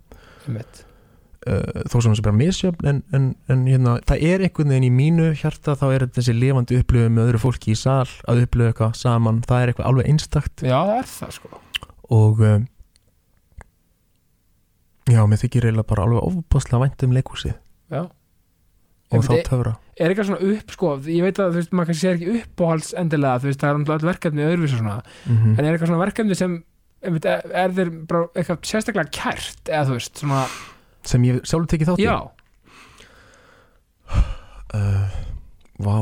Speaker 2: Uh, þó sem það sé bara misjöfn en, en, en hérna, það er einhvern veginn í mínu hjarta þá er þetta þessi lifandi upplöfu með öðru fólki í sal að upplöfu eitthvað saman. Það er eitthvað alveg einstakt.
Speaker 1: Já, það er það sko.
Speaker 2: Og um, já, mér þykir eiginlega bara alveg ofbáslega vænt um leikhúsið
Speaker 1: Já,
Speaker 2: og þá töfra.
Speaker 1: er eitthvað svona upp sko, ég veit að þú veist, maður kannski sér ekki uppáhalds endilega, þú veist, það er öll verkefni öðruvísi og svona,
Speaker 2: mm
Speaker 1: en er eitthvað svona verkefni sem einmitt, er, er þeir bara eitthvað sérstaklega kært, eða þú veist, svona
Speaker 2: sem ég sjálfur tekið þátt í?
Speaker 1: Já,
Speaker 2: uh, Vá.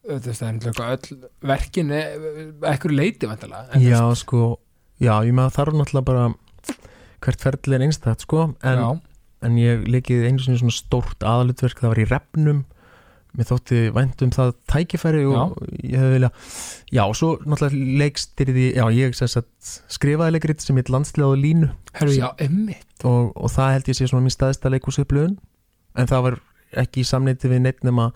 Speaker 1: Þú veist, það er náttúrulega öll verkin ekkur leiti vantilega
Speaker 2: Já, sko, já, ég með þarf náttúrulega bara hvert ferðli er einstætt, sko en,
Speaker 1: já,
Speaker 2: en ég leikið einu svona stórt aðalutverk, það var í refnum. Mér þótti vænt um það tækifæri og ég hefði vilja já, og svo náttúrulega leikstyrði já, ég sagt skrifaði leikrit sem heit landslega á línu.
Speaker 1: Herru, já,
Speaker 2: og, og það held ég sé svona mín staðista leikúsupplöðun en það var ekki í samneiti við neitt nema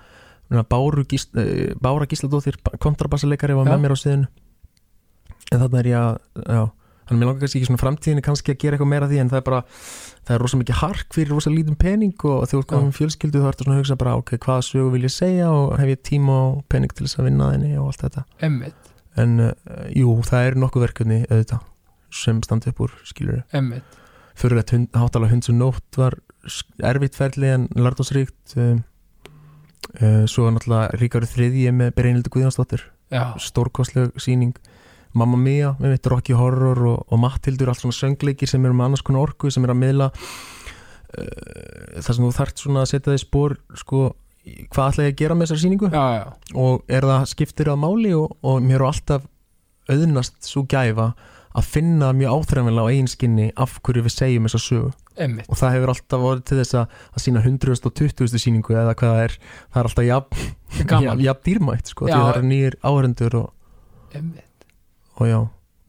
Speaker 2: Báru Gísl, uh, Bára Gísladóttir kontrabassaleikari var
Speaker 1: Já.
Speaker 2: með mér á sviðinu. En þarna er ég að já, hann mér langar kannski ekki svona framtíðinni kannski að gera eitthvað meira því en það er bara það er rosa mikið hark fyrir rosa lítið pening og þegar þú ert með fjölskyldu ertu svona að hugsa bara ok, hvaða sögu vil ég segja og hef ég tíma og pening til þess að vinna þenni og allt þetta.
Speaker 1: Emmitt,
Speaker 2: en uh, jú, það er nokkuð verkefni auðvitað sem standi upp úr skilur fyrir að hund, hátalega hund sem nótt var erfitt ferli en lardósríkt um, uh, svo er náttúrulega Ríkaru þriðji með Brynildi Guðjónsdóttir. Stórkostleg síning Mamma Mia, með mitt Rocky Horror og, og Mattildur, allt svona söngleikir sem eru með annars konar orku sem er að miðla uh, það sem þú þarft svona að setja þið spór sko, hvað ætla ég að gera með þessar síningu
Speaker 1: já, já,
Speaker 2: og er það skiptir að máli? Og, og mér er alltaf auðnast svo gæfa að finna mjög áþræðanlega á eigin skinni af hverju við segjum þessa sögu.
Speaker 1: Emmitt
Speaker 2: og það hefur alltaf voruð til þess að, að sína 120. síningu eða hvað það er það er alltaf jafn, jafn, jafn dýrmætt sko, því það eru nýjir áhörendur og,
Speaker 1: emmitt
Speaker 2: og já,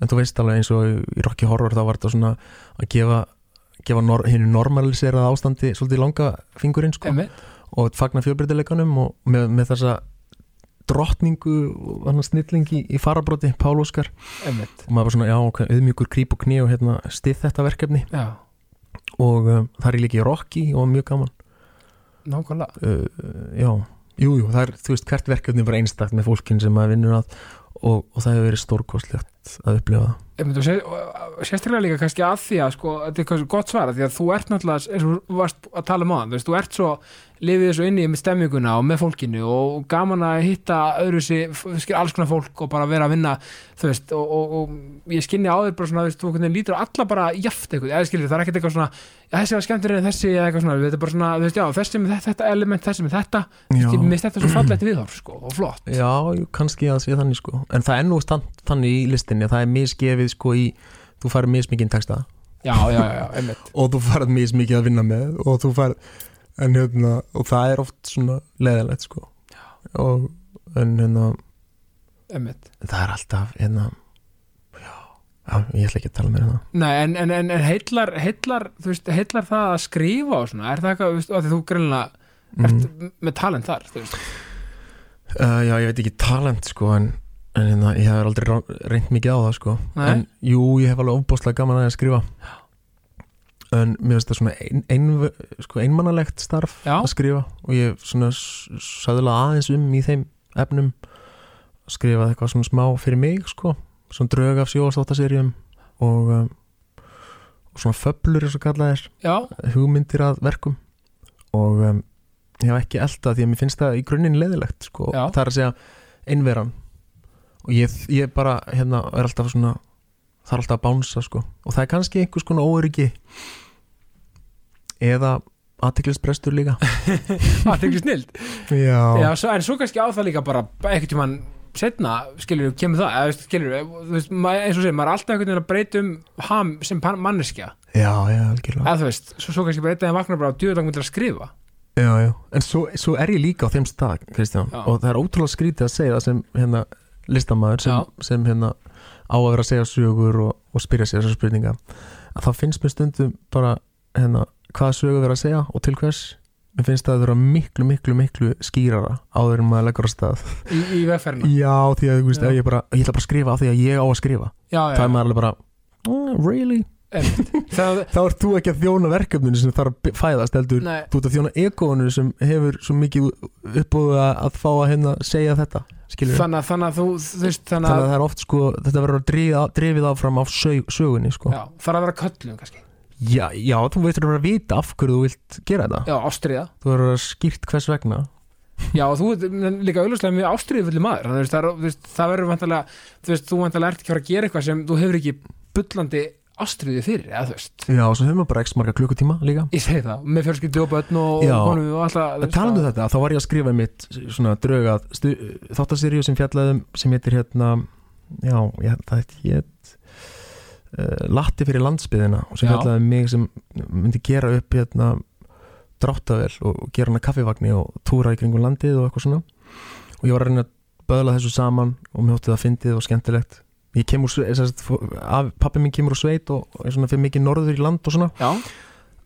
Speaker 2: en þú veist alveg eins og í- Rocky Horror þá var þetta svona að gefa, gefa nor, hinn normaliserað ástandi svolítið langa fingurinn sko,
Speaker 1: emmitt,
Speaker 2: og fagna fjölbreytileikanum og með, með þessa drottningu og snillingi í farabróti, Pál Óskar. Og maður bara svona, já, ok, auðmjúkur krýp og kný og hérna stið þetta verkefni.
Speaker 1: Já,
Speaker 2: og um, það er líka í Rocky og mjög gaman.
Speaker 1: Nákvæmlega.
Speaker 2: Uh, já, jú, jú, það er, þú veist, hvert verkefni var einstakt með fólkin sem maður vinnur að og, og það hefur verið stórkostlegt að upplifa
Speaker 1: sérstaklega líka kannski að því að sko, þetta er kannski gott svara því að þú ert náttúrulega, eins og þú varst að tala um á þú veist, þú ert svo, lifið þessu inni með stemminguna og með fólkinu og gaman að hitta öðru sér alls konar fólk og bara vera að vinna þú veist, og, og, og ég skinni á þér bara svona, þú veist, þú lítur alla bara jaft eitthvað, eða skilur, það er ekkert eitthvað svona já, þessi var skemmtir en þessi eða eitthvað svona þetta er bara svona, þú veist, já, þessi með þetta, þetta element þessi með þetta, ég mist þetta svo fallegt viðhorf, sko, og flott.
Speaker 2: Já, kannski að sé þannig sko. En það að það er misgefið sko í Þú færð mismikinn texta.
Speaker 1: Já, já, já,
Speaker 2: Og þú færð mismikið að vinna með Og þú færð en, hérna, Og það er oft svona leðilegt sko. Og, En hérna Það er alltaf hérna ég ætla ekki að tala meira um það.
Speaker 1: Nei, en, en, heillar, þú veist, heillar það að skrifa og svona, er það eitthvað, því þú greinlega ert
Speaker 2: mm.
Speaker 1: með talent þar, þú veist,
Speaker 2: uh, Já, ég veit ekki talent sko En, en hérna, ég hef aldrei reynt mikið á það sko
Speaker 1: Nei.
Speaker 2: En jú, ég hef alveg ofbóðslega gaman að skrifa En mér finnst það svona ein, ein, sko, einmannalegt starf
Speaker 1: Já.
Speaker 2: að skrifa og ég svona s- söðla aðeins um í þeim efnum skrifa eitthvað svona smá fyrir mig sko svona drög af sjóastáttaserjum og, um, og svona föblur eins og kallað
Speaker 1: já,
Speaker 2: hugmyndir að verkum og um, ég hef ekki elda því að mér finnst það í grunninn leðilegt sko.
Speaker 1: Já.
Speaker 2: það er að segja einveran og ég, ég bara hérna er alltaf svona það er alltaf að bánsa sko. og það er kannski einhvers konar óöryggi. Eða aðtiklisbrestur líka.
Speaker 1: Það ekki snild
Speaker 2: já,
Speaker 1: já, svo, en svo kannski á það líka bara einhvern tímann setna, skilur kemur það eða, skilur veist, eins og segir maður er alltaf einhvern veginn að breyta um ham sem manneskja,
Speaker 2: já, já, algjörlega.
Speaker 1: Eða þú veist svo, svo kannski einn daginn vaknar bara á djöðdag myndir að skrifa.
Speaker 2: Já, já. en svo, svo er ég líka á þeim stað Kristján,
Speaker 1: Já.
Speaker 2: og það er ótrúlega skrítið að segja það sem hérna listamæður sem, sem hérna á að vera að segja sögur og, og spyrja sér þessar spurninga. Að það finnst mér stundum bara hérna, hvaða sögur vera að segja og til hvers. Mér finnst það að vera miklu, miklu, miklu skýrara áður en maður leggur á stað.
Speaker 1: Í, í vegferðina?
Speaker 2: Já, því að þú veist, ég bara ég ætla bara að skrifa af því að ég á að skrifa.
Speaker 1: Já, já,
Speaker 2: það er maður alveg bara, mm, really?
Speaker 1: Það,
Speaker 2: þá ert þú ekki að þjóna verkefninu sem þarf að fæðast heldur.
Speaker 1: Nei,
Speaker 2: þú ert að þjóna egóinu sem hefur svo mikið uppbúið að, fá að hérna segja þetta
Speaker 1: þannig, að- þannig að þú, veist, þannig
Speaker 2: þannig að
Speaker 1: að
Speaker 2: það er oft sko þetta verður að drifið, áfram af sög, sögunni sko.
Speaker 1: já, þarf að vera köllum kannski.
Speaker 2: Já, já, þú veitur að vera að vita af hverju þú vilt gera þetta.
Speaker 1: Já, ástriða
Speaker 2: þú verður að skýrt hvers vegna.
Speaker 1: Já, þú ert líka auðvitað mjög ástriðufulli maður. Þannig að það, er- veist, það verður vantarlega þú vantarlega ert ekki að að gera eitthvað sem þú hefur ekki bullandi ástriði fyrir eða þú veist,
Speaker 2: já, og svo hefur maður bara x marga klukkutíma líka
Speaker 1: ég segi það með fjölskyldu og börn og,
Speaker 2: Já.
Speaker 1: og konu og alltaf
Speaker 2: en talandi um þetta, þá var ég að skrifa mitt svona drögað þáttaseríu sem fjallaðum sem heitir hérna já, ég, það heit hétt uh, Latti fyrir landsbyðina og sem
Speaker 1: Já.
Speaker 2: fjallaði um mig sem myndi gera upp hérna dráttavel og gera hana kaffivagni og túra í kringum landið og eitthvað svona og ég var að reyna að böðla þessu saman og mér hótti það fyndið og skemmtilegt ég kemur, pappi minn kemur úr sveit og svona fyrir mikið norður í land og svona.
Speaker 1: Já,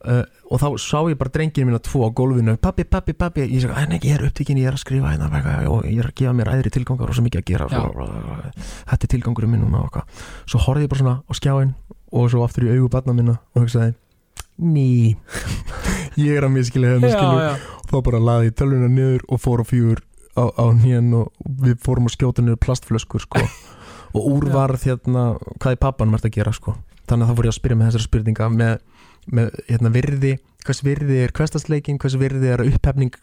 Speaker 2: uh, og þá sá ég bara drengin mína tvo á gólfinu. Pappi, pappi, pappi, ég segi, en ekki, ég er upptíkin ég er að skrifa hérna. Og ég er að gefa mér æðri tilgangar og svo mikið að gera. Þetta er tilgangurinn minn og eitthvað svo horfði ég bara svona á skjáin og svo aftur í augu barna minna og hugsaði ný. Ég er að miskila hérna
Speaker 1: já,
Speaker 2: skilur.
Speaker 1: já,
Speaker 2: þá bara laði ég tölvuna niður og fór á fjögur á, á nýjan og við fórum að skjóta niður plastflöskur sko og úrvarð hérna hvað er pappanum ert að gera sko? Þannig að þá fór ég að spyrja með þessari spurninga með, með hérna virði hvers virði er kvestasleikin, hvers virði er upphafning,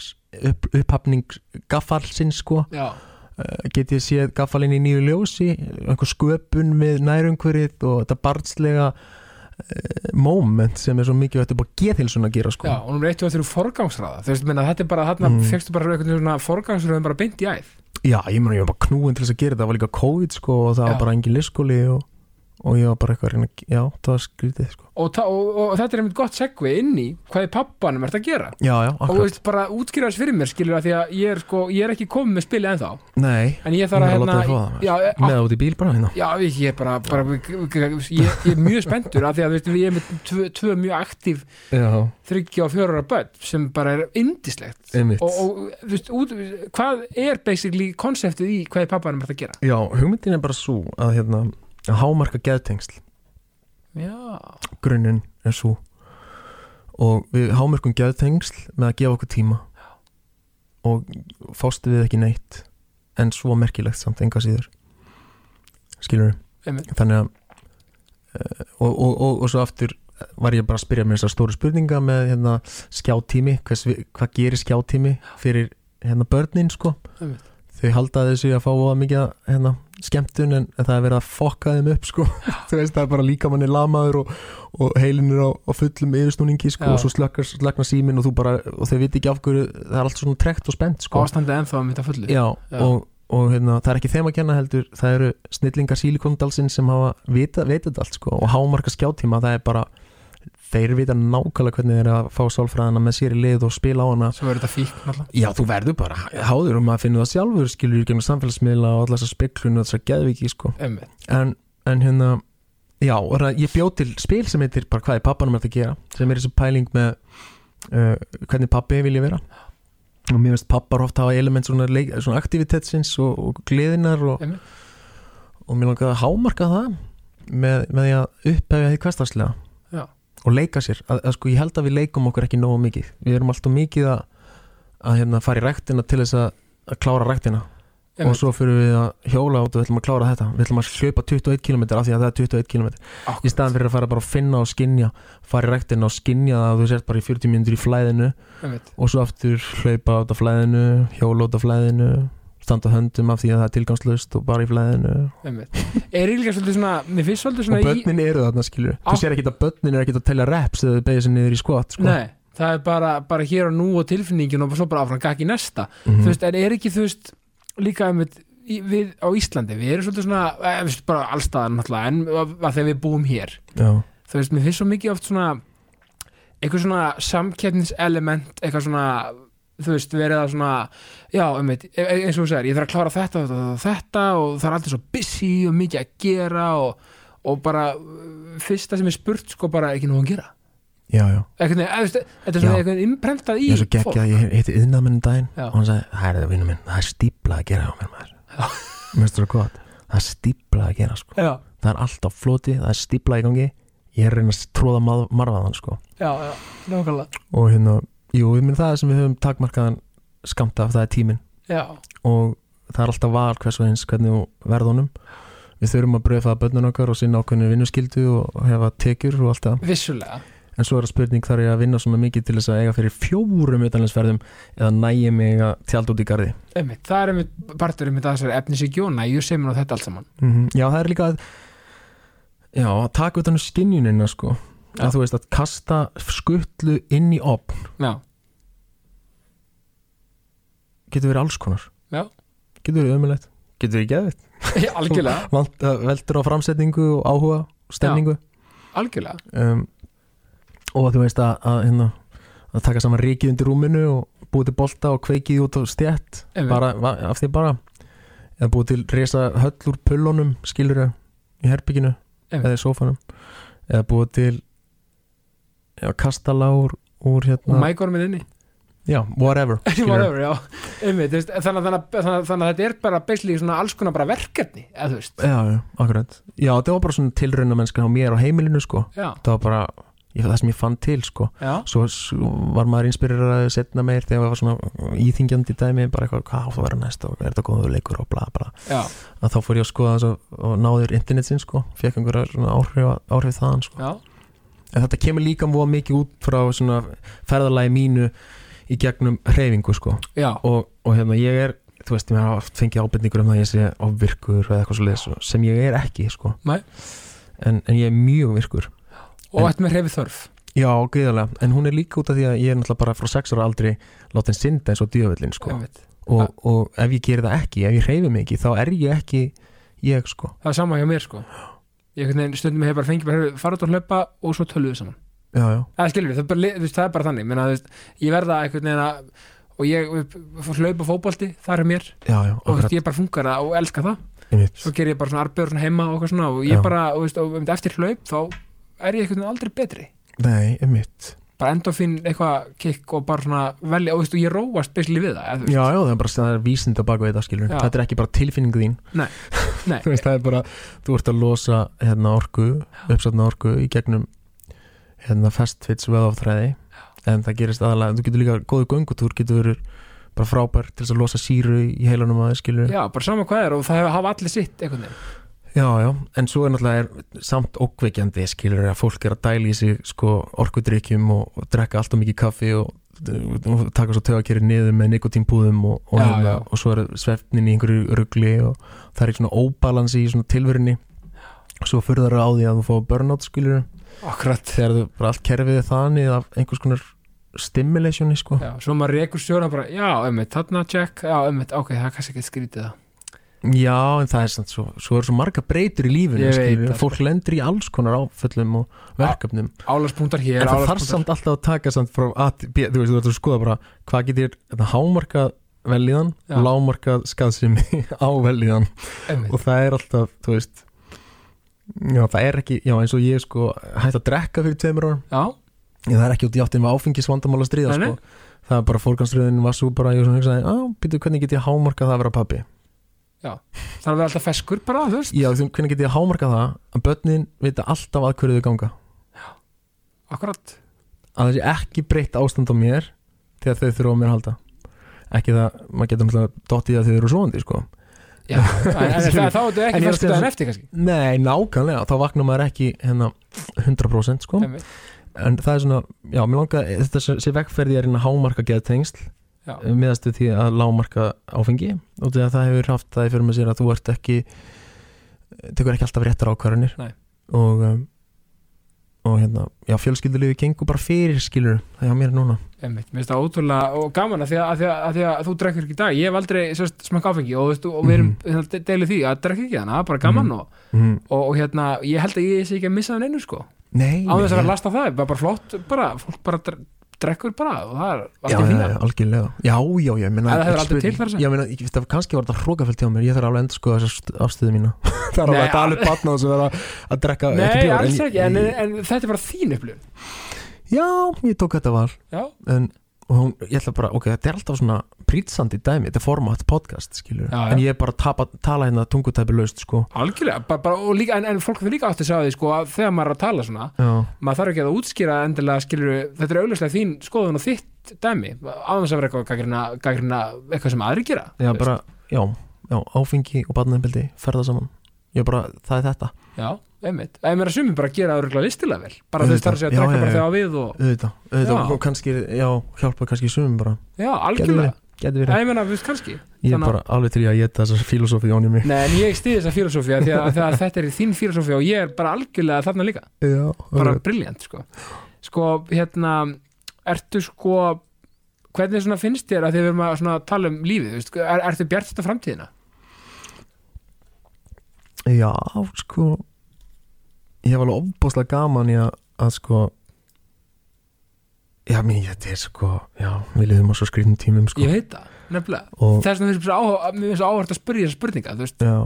Speaker 2: upp, upphafning gaffalsins sko?
Speaker 1: Já,
Speaker 2: uh, get ég séð gaffalinn í nýju ljósi einhver sköpun við nærumhverið og þetta barnslega uh, moment sem er svo mikið upp á geðhilsun að gera sko.
Speaker 1: Já, og nú er og þetta eru forgangsraða. Þú veist, menna, þetta er bara, þarna
Speaker 2: Mm.
Speaker 1: fegstu bara eitthvað svona forgangsraðum bara beint í æð
Speaker 2: Já, ég meina ég var bara knúin til þess að gera þetta það var líka COVID sko og það
Speaker 1: Já.
Speaker 2: var bara engin liskóli og, og ég var bara eitthvað að reyna að- já, það var skrítið sko.
Speaker 1: Og, og, og, þetta er einmitt gott segvi inn í hvað er pappanum ert að gera.
Speaker 2: Já, já,
Speaker 1: og þú veist, bara útskýra þess fyrir mér skilur að því að ég er sko, ég er ekki komið með spilið ennþá.
Speaker 2: Nei,
Speaker 1: en ég þarf að
Speaker 2: að
Speaker 1: hérna
Speaker 2: þið fá það
Speaker 1: e-
Speaker 2: með út í bíl bara hérna.
Speaker 1: Já, ég er bara, bara ég, ég er mjög spenntur af því að veist, ég er með tvö, tvö mjög aktív þryggja og fjóra börn sem bara er indislegt og, og þú veist, út, hvað er basically konseptið í hvað er pappanum er að gera?
Speaker 2: Já, hugmyndin er bara svo að hérna að hámarka geðtengsl.
Speaker 1: Já,
Speaker 2: grunninn er svo og við hámarkum geðtengsl með að gefa okkur tíma. Og fástu við ekki neitt. En svo merkilegt samt enga síður. Skilur
Speaker 1: einmitt,
Speaker 2: þannig að uh, og, og, og, og svo aftur var ég bara að spyrja mér þessar stóru spurninga með hérna, vi- hvað gerir skjátími fyrir hérna, börnin sko?
Speaker 1: Einmitt
Speaker 2: þau halda þessu að fá að mikið hérna, skemmtun en, en það er verið að fokka þeim upp sko, þú veist það er bara líka manni lamaður og, og heilin er á, á fullum yfirsnúningi sko og svo slökknar símin og bara og þau viti ekki af hverju, það er allt svona trekt og spennt sko.
Speaker 1: Ástandið ennþá um þetta fullu.
Speaker 2: Já,
Speaker 1: Já.
Speaker 2: og, og hérna, það er ekki þeim að kenna heldur það eru snillingar sílikondalsinn sem hafa vita, veit þetta allt sko og hámarka skjátíma, það er bara þeir vita nákvæmlega hvernig þeir að fá sálfræðina með sér í lið og spila á hana.
Speaker 1: Svo er þetta fík náttúrulega.
Speaker 2: Já, þú verður bara háður um að finna það sjálfur skilur í gegnum samfélagsmiðla og allar þessar speklun og þessar geðviki sko. En, en hérna, já, það- ég bjóð til spil sem heitir bara hvað er pappanum að gera sem er þessi pæling með uh, hvernig pappi vil ég vera. Og mér finnst pappar ofta hafa element svona, leik, svona aktivitetsins og, og gleðinar og, og mér langaði að hámarka það með, með og leika sér. Að, að sko ég held að við leikum okkur ekki nógu mikið. Við erum alltaf mikið að, að hérna, fara í ræktina til þess að, að klára ræktina. Og svo fyrir við að hjóla út og við ætlum að klára þetta. Við ætlum að hlaupa 21 km af því að það er 21 km í staðan fyrir að fara bara að finna og skinja fara í rektina og skinja það að þú sért bara í 40 mínútur í flæðinu.
Speaker 1: Einmitt,
Speaker 2: og svo aftur hlaupa út af flæðinu hjóla út af flæðinu standa höndum af því að það er tilgangslust og bara í flæðinu
Speaker 1: er líka svolítið svona, mér finnst svolítið svona
Speaker 2: og börnin eru þarna skilur þú sér ekki að börnin er ekki að telja reps eða beigja sér niður í skot sko.
Speaker 1: nei, það er bara, bara hér og nú og tilfinningin og svo bara áfram gakk í næsta
Speaker 2: Mhm.
Speaker 1: þú veist, en er ekki þú veist líka einmitt í, við á Íslandi, við erum svolítið svona eh, veist, bara allstaðar náttúrulega en að, þegar við búum hér,
Speaker 2: Já.
Speaker 1: þú veist, mér finnst svo mikið oft svona eitthvað svona samkeppniselement eitthvað svona þú veist, verið að svona já, einmitt, e- e- eins og þú segir, ég þarf að klára þetta og þetta, þetta og það er alltaf svo busy og mikið að gera og, og bara uh, fyrsta sem er spurt sko bara ekki nú að gera.
Speaker 2: Já, já.
Speaker 1: Eitthvað, eða, veist, þetta er svona eitthvað imprentað í
Speaker 2: ég er svo geggja, ég heiti yðnaðmennin daginn
Speaker 1: Já.
Speaker 2: og hann sagði, það er það vinnu minn, það er stípla að gera á mér maður. Mér finnst það gott, það er stípla að gera sko. það er alltaf floti, það er stípla í gangi. Ég er að reyna að tróða marvaðan sko.
Speaker 1: já, já, nákvæmlega.
Speaker 2: Og hérna, jú, ég minn það sem við höfum takmarkaðan skamta af það er tíminn.
Speaker 1: Já,
Speaker 2: og það er alltaf val hvers og eins hvernig þú verð honum. Við þurfum að breyfa það bönnun okkar og sinna ákveðinu vinnuskildu og hefa tekjur og allt það.
Speaker 1: Vissulega.
Speaker 2: En svo er það spurning þarf ég að vinna svona mikið til þess að eiga fyrir fjórum utanlandsferðum eða nægi mig að tjálta út í garði.
Speaker 1: Einmitt, það er einmitt partur einmitt að þessari efnisíkju og næju sem og þetta allt saman.
Speaker 2: Mm Já, það er líka að já, að taka utan um skinjunina sko Að þú veist að kasta skutlu inn í opn
Speaker 1: já,
Speaker 2: getur verið alls konar.
Speaker 1: Já.
Speaker 2: getur verið ömulegt, getur verið geðvitt
Speaker 1: algjörlega.
Speaker 2: Vant, veldur á framsetningu og áhuga og stemningu
Speaker 1: algjörlega,
Speaker 2: um, og þú veist að, að, hérna, að taka saman ríkið undir rúminu og búið til bolta og kveikið út á stjætt bara af því bara eða búið til resa höll úr pullunum skilur í herbygginu eða í sófanum. Eða búið til já, kastala úr, úr
Speaker 1: og
Speaker 2: hérna,
Speaker 1: mækórum er inni.
Speaker 2: Já, whatever.
Speaker 1: Whatever, já. Einmitt, veist, þannig, þannig, þannig, þannig að þetta er bara basically svona alls konar bara verkefni eða
Speaker 2: já, akkurat. Já, þetta var bara svona tilrauna mennska á mér á heimilinu sko.
Speaker 1: Já,
Speaker 2: það var bara, ég, það sem ég fann til sko. Svo, svo var maður inspirerað setna meir þegar það var svona íþingjandi dæmi bara eitthvað, hvað á það að vera næst og er þetta góður leikur? og bla bla. Að þá fór ég að skoða og náður internetsin sko, fekk einhverja áhrif, áhrif þaðan sko.
Speaker 1: Já,
Speaker 2: en þetta kemur líka mjög mikið út frá svona ferðalagi mínu í gegnum hreyfingu sko. Og, og hérna ég er þú veist, ég har oft fengið ábyrningur um það að ég sé ofvirkur eða eitthvað svo leis sem ég er ekki sko. En, en ég er mjög virkur.
Speaker 1: Og
Speaker 2: En-
Speaker 1: ætti með hreyfi þörf.
Speaker 2: Já, gríðarlega, en hún er líka út af því að ég er náttúrulega bara frá sex ára aldrei látin synda eins og djöfullin sko. Og, og ef ég gerir það ekki, ef ég hreyfi ekki þá er ég ekki ég sko.
Speaker 1: Það er sama hjá mér sko ég stundum hefur bara fengið bara fara út og hlaupa og svo töluðu saman.
Speaker 2: Já, já,
Speaker 1: það skilur við, það er bara, það er bara þannig. Menna, veist, ég verða einhvern veginn að og ég hlaupa fótbolti, það er mér.
Speaker 2: Já,
Speaker 1: og veist, ég bara funkar það og elska það.
Speaker 2: Einmitt.
Speaker 1: svo ger ég bara svona arbjör svona heima og eitthvað svona og ég bara, og, veist, og eftir hlaup þá er ég veginn aldrei betri.
Speaker 2: Nei, einmitt
Speaker 1: bara endorfin eitthvað kikk og bara svona velja og, veist, og ég róast besli við það þú.
Speaker 2: Já, já, það er bara það er vísind á baku þetta skilur
Speaker 1: Já.
Speaker 2: Þetta er ekki bara tilfinningu þín.
Speaker 1: Nei, nei.
Speaker 2: Þú veist, það er bara, þú ert að losa hérna orku, uppsatna orku í gegnum hérna fastfits veðáftræði en það gerist aðalega, þú getur líka góðu göngutúr getur verið bara frábær til þess að losa síru í heilanum að skilur
Speaker 1: já, bara sama hvað er og það hafa allir sitt einhvern veginn
Speaker 2: Já, já, en svo er náttúrulega er samt ókveikjandi skilur að fólk er að dæla í sig sko orkudrykkjum og, og drekka alltaf mikið kaffi og, og taka svo tögakeri niður með nikotínbúðum og, og,
Speaker 1: Já,
Speaker 2: hérna,
Speaker 1: já.
Speaker 2: og svo er svefnin í einhverju rugli og það er ekki svona óbalansi í svona tilverunni. Og svo fyrir það á því að þú fá burnout skilur
Speaker 1: akkurat.
Speaker 2: Þegar þú bara allt kerfið er þannig af einhvers konar stimulationi sko.
Speaker 1: Já, svo maður rekur sjóna bara, já, ömmit, þarna check já, ömmit, ok, það er kannski ekki skrítið það
Speaker 2: Já, en það er samt svo, svo er svo marga breytur í lífinu
Speaker 1: það,
Speaker 2: fólk lendur í alls konar áföllum og verkefnum.
Speaker 1: Álarspunktar hér,
Speaker 2: En það þarf
Speaker 1: álarspunktar
Speaker 2: samt alltaf að taka samt frá A til B, þú veist, þú ert að skoða bara hvað getur þetta hámarkað velíðan
Speaker 1: Já.
Speaker 2: lámarkað skaðsimi á velíðan og það er alltaf, þú veist já, það er ekki, já, eins og ég sko hætti að drekka fyrir tveimur árum.
Speaker 1: Já,
Speaker 2: það er ekki út í áttin með áfengisvandamál að stríða sko. það er bara fórganströðin var svo bara, ég svona hugsaði, á, býtu, hvernig get ég hámarkað það að vera pappi
Speaker 1: það er að vera alltaf feskur bara,
Speaker 2: já, þú- hvernig get ég hámarkað það að börnin vita alltaf að hverju þau ganga?
Speaker 1: Akkurat,
Speaker 2: að það sé ekki breytt ástand á mér þegar þau þurfa á mér að halda. Ekki það, maður getur náttúrulega dottið að þau eru svoandi sko.
Speaker 1: Já, en, það, þá ertu ekki
Speaker 2: að
Speaker 1: fyrstu daginn eftir kannski?
Speaker 2: Nei, nákvæmlega, þá vaknar maður ekki hérna 100% sko. En það er svona, já, mér langar þetta sé, er inn að hámarka geðtengsl.
Speaker 1: Já,
Speaker 2: miðast við því að lámarka áfengi og því að það hefur haft það í fyrir með sér að þú ert ekki tekur ekki alltaf réttar ákvarðanir. Og um, og hérna, já, fjölskyldulífi gengur bara fyrir skilur, það er á mér núna.
Speaker 1: Mér finnst það ótrúlega og gaman að því að, að, því að, að, því að þú drekkur ekki í dag. Ég hef aldrei sérst, smakka áfengi og, veistu, og við erum mm -hmm. deilið því að drekka ekki þannig það er bara gaman og,
Speaker 2: mm.
Speaker 1: og, og hérna, ég held að ég sé ekki að missa það neinu sko.
Speaker 2: Nei,
Speaker 1: á þess að vera last á það, bara, bara flott bara, fólk bara drekkur bara og það er allt í
Speaker 2: já,
Speaker 1: fína.
Speaker 2: algjörlega Já, já, já, ég meina
Speaker 1: Ef það hefur aldrei til
Speaker 2: veist að kannski var þetta hrókafælt hjá mér. Ég þarf alveg að endur sko þessar afstöðu mína. Það er alveg að tala upp batna sem vera að drekka
Speaker 1: Nei, alls ekki, en, en, en þetta er bara þín upplifun.
Speaker 2: Já, ég tók þetta val.
Speaker 1: Já,
Speaker 2: en og hún, ég ætla bara, ok, þetta er alltaf svona prýtsandi dæmi, þetta er format podcast skilur,
Speaker 1: Já, já.
Speaker 2: en ég er bara að tapa, tala hérna tungutæpi laust, sko.
Speaker 1: Algjörlega bara, bara, líka, en, en fólk þau líka átti að segja því sko, að þegar maður er að tala svona
Speaker 2: Já,
Speaker 1: maður þarf ekki að útskýra endilega skilur, þetta er augljóslega þín skoðun og þitt dæmi á þess að vera eitthvað gaggrina, eitthvað sem aðri gera
Speaker 2: já, bara, já, áfengi og barnaðinbildi, ferða saman ég bara, það er þetta.
Speaker 1: Já, einmitt, að ég meira sumum bara að gera það listilega vel. Bara starf sig að
Speaker 2: Já,
Speaker 1: drekka
Speaker 2: já,
Speaker 1: bara þegar við og,
Speaker 2: auðvitað, auðvitað, og kannski, já, hjálpa kannski sumum bara,
Speaker 1: já, algjörlega.
Speaker 2: getur verið.
Speaker 1: Ég meina, við kannski.
Speaker 2: Ég er
Speaker 1: að-
Speaker 2: bara alveg til að geta þessar filosófi áni mig
Speaker 1: Nei, en ég stiði þessa filosófía því að, því að þetta er þín filosófía og ég er bara algjörlega þarna líka.
Speaker 2: Já,
Speaker 1: bara
Speaker 2: alveg.
Speaker 1: briljant sko. sko, hérna ertu sko hvernig svona finnst þér að þið verum að tala um lífið, veist, er, ertu bjart þetta framtíðina?
Speaker 2: já, sko ég hef alveg ofbáslega gaman í að, að sko já, mér, þetta er sko já, við liðum á svo skrýtum tímum sko.
Speaker 1: Ég veit það, nefnilega.
Speaker 2: Og,
Speaker 1: það er svona þessi áhuga, mér finnst áhvert að spyrja þessa spurninga, þú veist,
Speaker 2: já,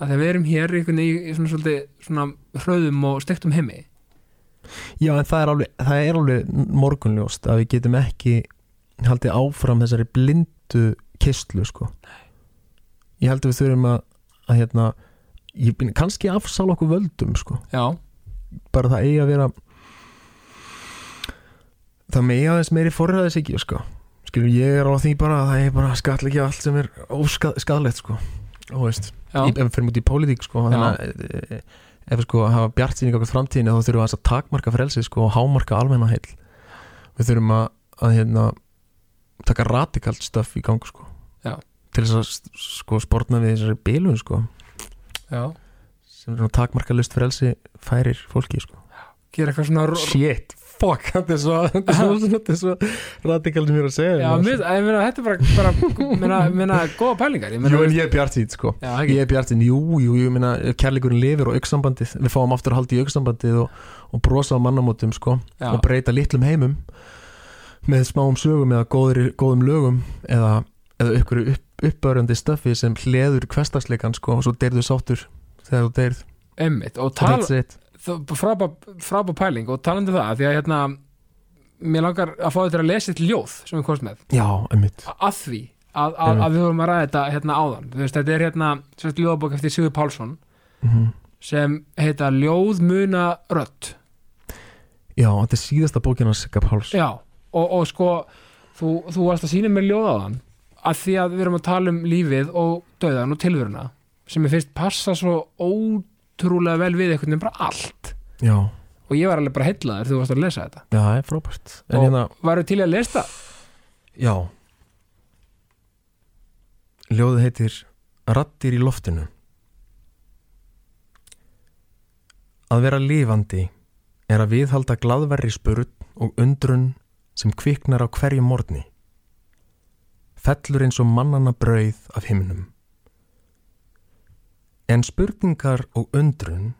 Speaker 1: að þegar við erum hér veginn í svona svolítið svona hröðum og stektum heimi.
Speaker 2: Já, en það er alveg, það er alveg morgunljóst að við getum ekki haldið áfram þessari blindu kistlu, sko. Ég held að við þurfum að, að hérna, ég, kannski afsala okkur völdum, sko. Bara það eigi að vera, það með eigi aðeins meiri forræðis ekki, sko. Skilur, ég er á því bara að það er bara skall allt sem er óskadlegt, sko. Í, ef við fyrir út í pólitík, sko, þannig að e, e, ef við sko hafa bjart síning okkur framtíðinu þá þurfum við að takmarka frelsið sko og hámarka almenna heil við þurfum að, að hérna, taka radikalt stöff í gang sko
Speaker 1: Já.
Speaker 2: til þess að sko sportna við þessari bilun sko
Speaker 1: já.
Speaker 2: Sem er svona takmarka lust frelsi færir fólki sko.
Speaker 1: Gera eitthvað svona
Speaker 2: shit, fuck, þetta er svo þetta er svo, radikalt sem ég er að segja
Speaker 1: Já, mér, ég meina, þetta er bara, bara meina, meina, góða pælingar ég meina,
Speaker 2: Jú, ég er bjart sín sko. Ég er bjartinn, jú, jú, ég meina kærleikurinn lifir og auksambandið, við fáum aftur að halda í auksambandið og, og brosa á mannamótum sko, og breyta litlum heimum með smáum sögum eða góður, góðum lögum eða, eða ykkur upp, uppbörjandi stöfi sem hleður hverstagsleikan sko, og svo deyrðu sáttur þegar þú deyrð
Speaker 1: Einmitt, og tala, frábær pæling og talandi um það, því að hérna mér langar að fá þetta að lesa eitt ljóð sem við komst með,
Speaker 2: Já, einmitt.
Speaker 1: A- að því að, að, að við vorum að ræða þetta hérna áðan. Veist, þetta er hérna, sérst ljóðabók eftir Sigur Pálsson
Speaker 2: mm
Speaker 1: sem heita Ljóð muna rödd.
Speaker 2: Já, þetta er síðasta bókin hans Sigga Páls.
Speaker 1: Já, og, og sko þú, þú varst að sína mér ljóð áðan að því að við erum að tala um lífið og döðan og tilveruna sem ég finnst passa svo ótrúlega vel við einhvern veginn bara allt.
Speaker 2: Já,
Speaker 1: og ég var alveg bara heillaður þegar þú varst að lesa þetta.
Speaker 2: Já, það er frábært. En
Speaker 1: og
Speaker 2: hérna,
Speaker 1: varu til að lesa? Það?
Speaker 2: já. Ljóðið heitir Rattir í loftinu. Að vera lifandi er að viðhalda glaðverri spurð og undrun sem kviknar á hverju morgni. Fellur eins og mannana brauð af himnum. En spurningar og undrun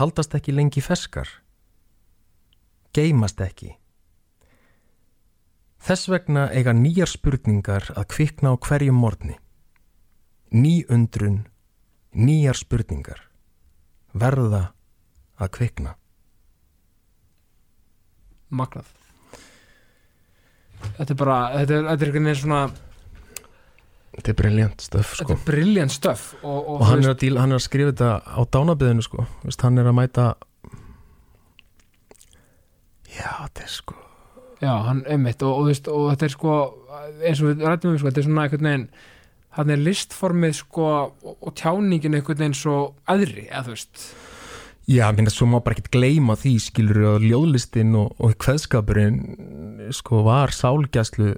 Speaker 2: haldast ekki lengi feskar. Geymast ekki. Þess vegna eiga nýjar spurningar að kvikna á hverjum morgni. Ný undrun, nýjar spurningar. Verða að kvikna.
Speaker 1: Magnað Þetta er bara, þetta er, þetta er einhvern veginn svona
Speaker 2: Þetta er briljant stöf sko.
Speaker 1: þetta er brilliant stöf og, og,
Speaker 2: Og hann er, að díla, hann er að skrifa þetta á dánabiðinu sko. Vist, Hann er að mæta Já, þetta er sko
Speaker 1: já, hann einmitt og, og, veist, og þetta er sko eins og við rættum um sko, þetta er svona einhvern veginn hann er listformið sko og, tjáningin einhvern veginn svo aðri, eða þú veist
Speaker 2: Já, minna, svo má bara ekkert gleyma því skilur að ljóðlistin og, og kveðskapurinn sko var sálgæslu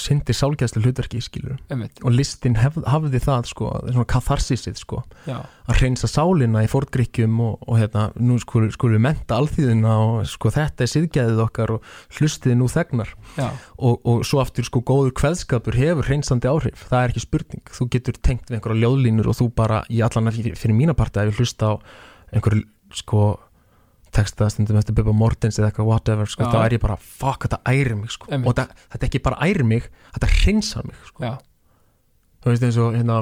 Speaker 2: syndi sálgæslu hlutverki skilur
Speaker 1: einmitt,
Speaker 2: og listin hef, hafði það sko, svona katharsisið sko.
Speaker 1: Já,
Speaker 2: að hreinsa sálina í fortgrykkjum og, og hérna, nú skulum skul við menta alþýðina og sko þetta er siðgæðið okkar og hlustiði nú þegnar. Og, og svo aftur sko góður kveðskapur hefur hreinsandi áhrif, það er ekki spurning. Þú getur tengt við einhverja ljóðlínur og þú bara í allan fyrir, mína parta ef ég hlusta á einhverju sko texta stundum eftir Bubba Mortens eða eitthvað whatever sko, þá er ég bara fuck þetta ærir mig sko. Og þetta, þetta ekki bara ærir mig þetta hreinsar mig sko. þú veist eins og hérna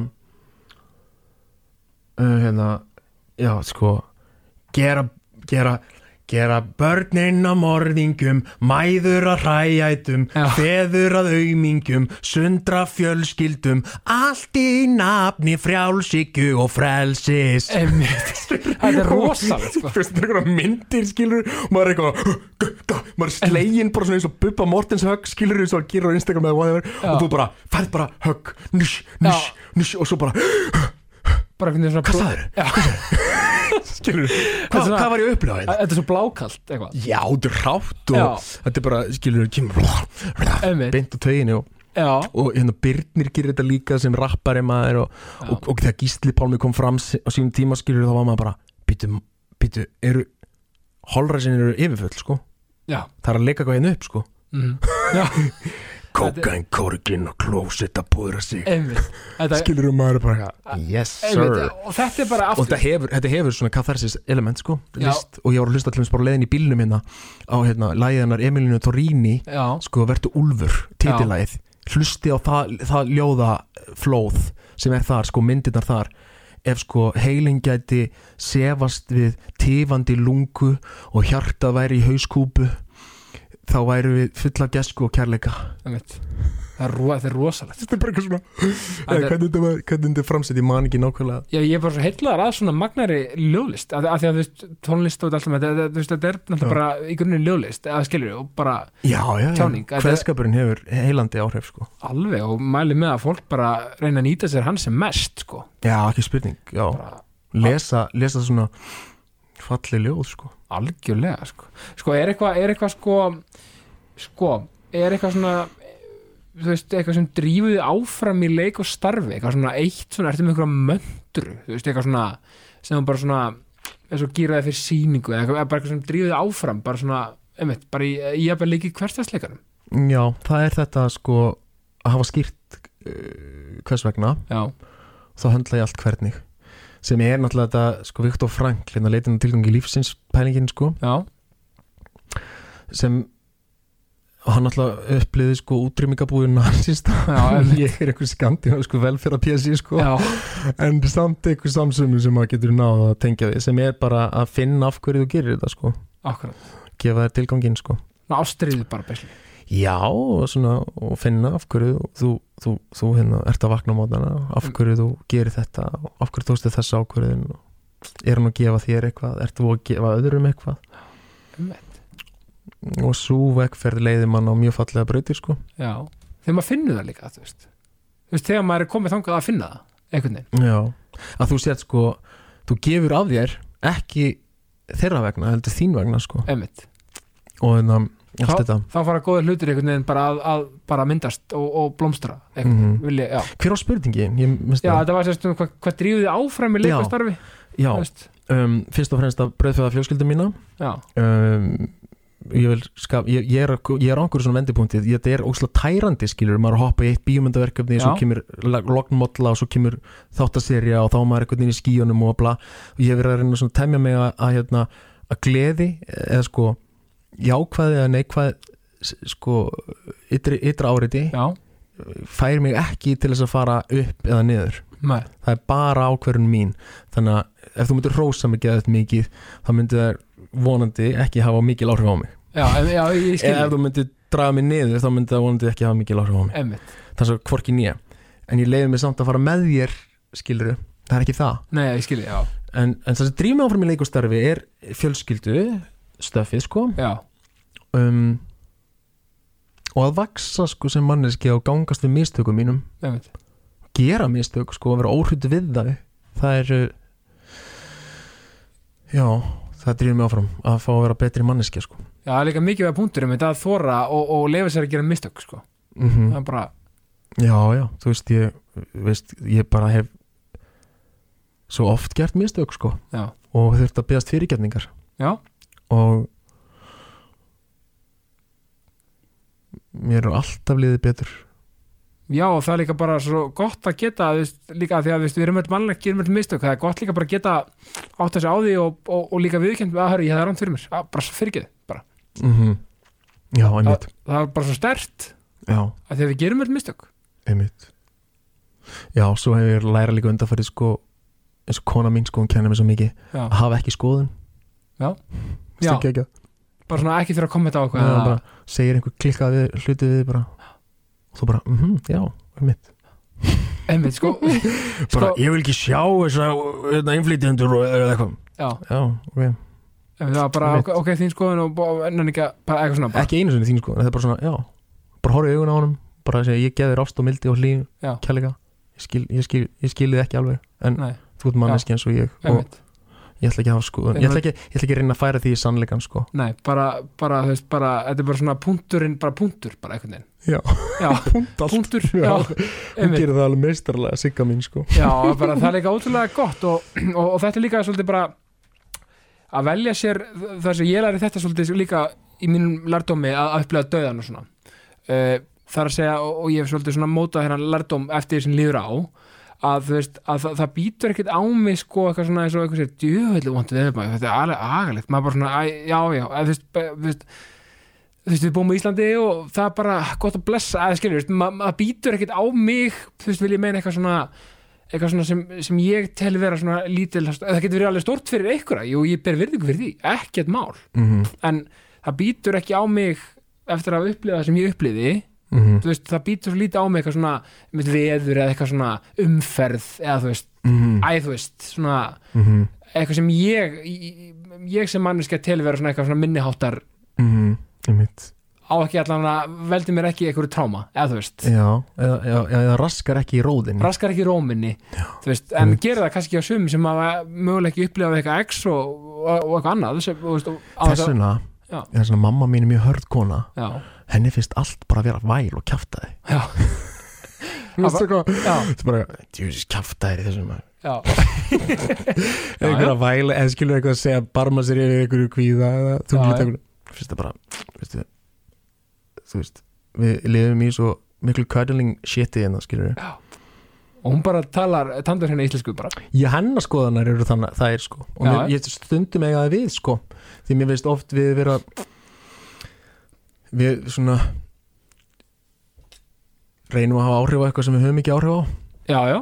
Speaker 2: uh, hérna já sko gera, gera gera börnin að morðingum mæður að hræjætum
Speaker 1: Já.
Speaker 2: feður að aumingum sundra fjölskyldum allt í nafni frjálsíkju og frelsis.
Speaker 1: Þetta er rosalegt sko.
Speaker 2: Þú veist, það er eitthvað myndir skilur maður er eitthvað maður er slegin bara svona eins og Bubba Mortens högg skilur eins og að gera á Instagram eða whatever
Speaker 1: Já.
Speaker 2: og þú bara færð bara högg nush, nush, nush og svo bara
Speaker 1: einhvern veginn svona
Speaker 2: Hvað sagðirðu?
Speaker 1: já,
Speaker 2: skilur,
Speaker 1: er svona-
Speaker 2: hvað var ég að upplega þetta?
Speaker 1: þetta er svo blákalt eitthvað.
Speaker 2: Já, þetta er rátt og
Speaker 1: Já.
Speaker 2: þetta er bara, skilur, kemur beint á töginni og,
Speaker 1: já,
Speaker 2: og hérna Birnir gerir þetta líka sem rappari maður og, og, og þegar Gísli Pálmi kom fram á sínum tíma skilur þá var maður bara býtu, býtu, eru holræsin eru yfirfull, sko?
Speaker 1: Já,
Speaker 2: það er að leika hvað hérna upp, sko.
Speaker 1: Mm, já
Speaker 2: Kokain, korgin og klósett að púðra sig. Skilur um maður bara yes sir.
Speaker 1: og þetta er bara
Speaker 2: og
Speaker 1: aftur
Speaker 2: þetta hefur, þetta hefur svona katharsis element sko, list, og ég var að hlusta allir bara á leiðin í bílnum hérna á hérna, lægiðanar Emilinu Torrini
Speaker 1: já,
Speaker 2: sko, vertu úlfur, titilæð hlusti á það, það ljóða flóð sem er þar, sko, myndirnar þar. Ef sko heilin gæti sefast við tifandi lungu og hjartað væri í hauskúpu þá væri við fulla gesku og kærleika
Speaker 1: það er, ro- er rosalegt
Speaker 2: þetta er bara eitthvað svona
Speaker 1: er-
Speaker 2: hvernig þetta er framsett, ég man ekki nákvæmlega
Speaker 1: Já, ég er bara svo heitlaðar að svona magnari ljóðlist af, af því að þú veist, tónlist og allt sem þetta, þú veist, þetta er náttúrulega bara í grunninn ljóðlist, eða skilur og bara
Speaker 2: já, já, já.
Speaker 1: Tjáning,
Speaker 2: Kveðskapurinn hefur heilandi áhrif sko.
Speaker 1: alveg og mæli með að fólk bara reyna að nýta sér hann sem mest, sko
Speaker 2: já, ekki spurning já.
Speaker 1: bara
Speaker 2: lesa, lesa svona falli ljóð sko.
Speaker 1: Algjörlega, sko. Sko, er eitthvað, eitthvað, sko sko, er eitthvað svona þú veist, eitthvað sem drífur þig áfram í leik og starfi, eitthvað svona eitt svona, ertu með einhverja möndru, þú veist, eitthvað svona sem bara svona, eins og gýraði fyrir sýningu, eða bara eitthvað sem drífur þig áfram bara svona, einmitt, bara í, í að leiki hverstasleikanum
Speaker 2: já, það er þetta sko að hafa skýrt uh, hvers vegna
Speaker 1: já,
Speaker 2: þá höndla ég allt hvernig sem er náttúrulega þetta sko Viktor Frankl hérna leitin tilgangi lífsins pælingin sko.
Speaker 1: Já,
Speaker 2: sem hann náttúrulega uppliði sko
Speaker 1: Já, einmitt.
Speaker 2: ég er einhver skandi sko velferða PSI sko.
Speaker 1: Já,
Speaker 2: en samt einhver samsumum sem maður getur náð að tengja við sem er bara að finna af hverju þú gerir þetta sko.
Speaker 1: Akkurat.
Speaker 2: Gefa þér tilgangin sko.
Speaker 1: Ástriðið bara besli
Speaker 2: já og svona og finna af hverju þú, þú, þú hérna ert að vakna á mótana af hverju þú gerir þetta af hverju tókstu þessa ákvörðin er hann að gefa þér eitthvað ert þú að gefa öðrum eitthvað? Og svo vegferð leiði mann á mjög fallega brautir sko.
Speaker 1: Já, þegar maður finnur það líka þú veist, þú veist, þegar maður er komið þangað að finna það, einhvern veginn.
Speaker 2: Já að þú sért sko þú gefur af þér ekki þeirra vegna heldur þín vegna sko. Og þannig að allt
Speaker 1: þá, þá fara góðir hlutir einhvern veginn bara að, að bara myndast og, og blómstra. Einhvern veginn,
Speaker 2: Mhm.
Speaker 1: vil ég, já.
Speaker 2: Hver á spurningin? Ég, minnst
Speaker 1: Já,
Speaker 2: það.
Speaker 1: þetta var sérst um hvað, hvað drífið þið áfram í leik og
Speaker 2: Já. um, fyrst og fremst að brauðfæða fjölskyldum mína.
Speaker 1: Já,
Speaker 2: um, ég vil skap ég, ég er, ég er á einhverju svona vendipunkti. Þetta er óslega tærandi skilur maður er að hoppa í eitt bíómyndaverkefni svo kemur lognmodla og svo kemur þáttaserja og þá er maður einhvern veginn í skíunum og bla. Og ég hef verið að reyna að temja mig að, að, hérna, að gleði eða sko jákvæði eða neikvæði s- sko ytri, ytra áriði
Speaker 1: já,
Speaker 2: fær mig ekki til þess að fara upp eða niður.
Speaker 1: Með
Speaker 2: það er bara ákverðun mín. Þannig að ef þú myndir rósa mig geðað mikið þá myndir það vonandi ekki hafa mikil áhrif á mig.
Speaker 1: Já, en, já,
Speaker 2: ef þú myndir draga mig niður þá myndir það vonandi ekki hafa mikil áhrif á mig.
Speaker 1: Einmitt,
Speaker 2: þannig að hvorki nýja en ég leiði mig samt að fara með þér skiluru, það er ekki það.
Speaker 1: Nei, ég skil, já,
Speaker 2: en, en það sem drýf mig áfram í leikostarfi er fjölskyldu stöfið sko. Um, og að vaksa sko sem manneski og gangast við mistökum mínum.
Speaker 1: Einmitt,
Speaker 2: gera mistök sko, að vera óhrutu við það það er uh, já, það drýður mig áfram að fá að vera betri manneskja sko.
Speaker 1: Já, það er líka mikið við punktur um þetta að þóra og, og leifa sér að gera mistök sko.
Speaker 2: mm
Speaker 1: það er bara,
Speaker 2: já, já, þú veist ég, veist, ég bara hef svo oft gert mistök sko,
Speaker 1: já,
Speaker 2: og þurft að beðast fyrirgetningar
Speaker 1: já,
Speaker 2: og mér er alltaf liðið betur.
Speaker 1: Já og það er líka bara svo gott að geta, veist, líka því að veist, við erum öll mannlega, gerum öll mistök, það er gott líka bara að geta átt þessi á því og, og, og líka viðkjönd að hörru, ég það er rámt fyrir mér, að, bara fyrirgeð bara,
Speaker 2: mm já, einmitt.
Speaker 1: það er bara svo stert
Speaker 2: já,
Speaker 1: að því að við gerum öll mistök.
Speaker 2: Einmitt. Já, svo hefur ég læra líka undanfærið sko, eins og kona mín sko, hún kennir mér svo mikið
Speaker 1: já,
Speaker 2: að hafa ekki skoðun.
Speaker 1: Já. Já, bara svona ekki fyrir að kommenta á eitthvað eða-
Speaker 2: segir einhver klikkað við hluti við bara. Og þú bara, mhm, já, einmitt.
Speaker 1: Einmitt, sko,
Speaker 2: bara,
Speaker 1: Sko-
Speaker 2: ég vil ekki sjá þess að innflytjendur og eða eitthvað.
Speaker 1: Já,
Speaker 2: já, ok,
Speaker 1: einmitt, það var bara,
Speaker 2: Einmitt.
Speaker 1: ok, ok, þín skoðun og og- en ekki, að- bara eitthvað svona bara,
Speaker 2: ekki einu sinni þín sko en það er bara svona, já, bara horfðu í augun á honum bara að segja, ég geði þér ást og mildi og hlýn
Speaker 1: Já.
Speaker 2: kærleika, ég skil, ég skil, ég skil þið ekki alveg, en
Speaker 1: nei,
Speaker 2: þú ert manneski eins og ég og
Speaker 1: einmitt
Speaker 2: ég ætla ekki að hafa sko ég ætla ekki, ég ætla ekki að reyna að færa því í sannleikan sko
Speaker 1: Nei, bara, bara, þú veist, bara, þetta er bara svona punkturinn, bara punktur, bara einhvern veginn.
Speaker 2: Já.
Speaker 1: Já,
Speaker 2: punkt
Speaker 1: punktur,
Speaker 2: Já. hún gerir það alveg meistarlega, sigga mín sko
Speaker 1: Já, bara það er líka ótrúlega gott og, og, og þetta er líka svolítið bara að velja sér, það sem ég læri þetta svolítið líka í mínum lærdómi að, upplega döðan og svona. Uh, það er að segja, og, og ég hef svolítið svona mótað hérna lærdóm eftir því sem líður á, að þú veist, að það, það býtur ekkert á mig sko eitthvað svona eins og eitthvað sér djöfellu vant við maður, þetta er alveg agalegt. Maður bara svona, æ, já, já, að, þú veist, þú veist þú veist, við búum í Íslandi og það er bara gott að blessa, að ma- maður býtur ekkert á mig, þú veist, vil ég meina eitthvað svona eitthvað svona sem, sem ég tel vera svona lítil, það getur verið alveg stort fyrir einhverja, jú, ég ber virðingu fyrir því ekkert mál,
Speaker 2: mm
Speaker 1: en það býtur ekki á mig eftir að upplifa það sem ég upplifi
Speaker 2: -hmm.
Speaker 1: þú veist, það býtur svo lítið á mig eitthvað svona með veður eða eitthvað svona umferð eða þú veist,
Speaker 2: Mm
Speaker 1: æ þú veist svona
Speaker 2: -hmm.
Speaker 1: eitthvað sem ég ég- sem manneska tel vera svona eitthvað svona minniháttar
Speaker 2: Mm -hmm.
Speaker 1: á ekki allan að veldi mér ekki eitthvað tráma, eða þú veist
Speaker 2: já, eða, já, já, eða raskar ekki í róðin
Speaker 1: raskar ekki róminni þú veist, en gerir það kannski á sumum sem að mögulega ekki upplifa eitthvað x og, og, og eitthvað annað þess að-
Speaker 2: þessuna,
Speaker 1: Já.
Speaker 2: þessuna mamma mín er mjög hörð kona
Speaker 1: já,
Speaker 2: henni finnst allt bara að vera væl og kjaftaði
Speaker 1: já,
Speaker 2: hvað
Speaker 1: já,
Speaker 2: þetta er bara, djúsis kjaftaði í þessum
Speaker 1: já,
Speaker 2: einhverja væl, eða skilur eitthvað að segja barma sér yfir einhverju kvíða eða þú
Speaker 1: Já, já.
Speaker 2: finnst það bara, veistu þú veist, við lifum í svo miklu cuddling shiti en það skilur
Speaker 1: og hún bara talar tandur hérna íslensku bara.
Speaker 2: Ég hennar skoðanar eru þannig það er sko. Og
Speaker 1: Já,
Speaker 2: mér, ég stundum eiga það við sko. Því mér veist oft við vera við svona reynum að hafa áhrif á eitthvað sem við höfum ekki áhrif á.
Speaker 1: Já, já,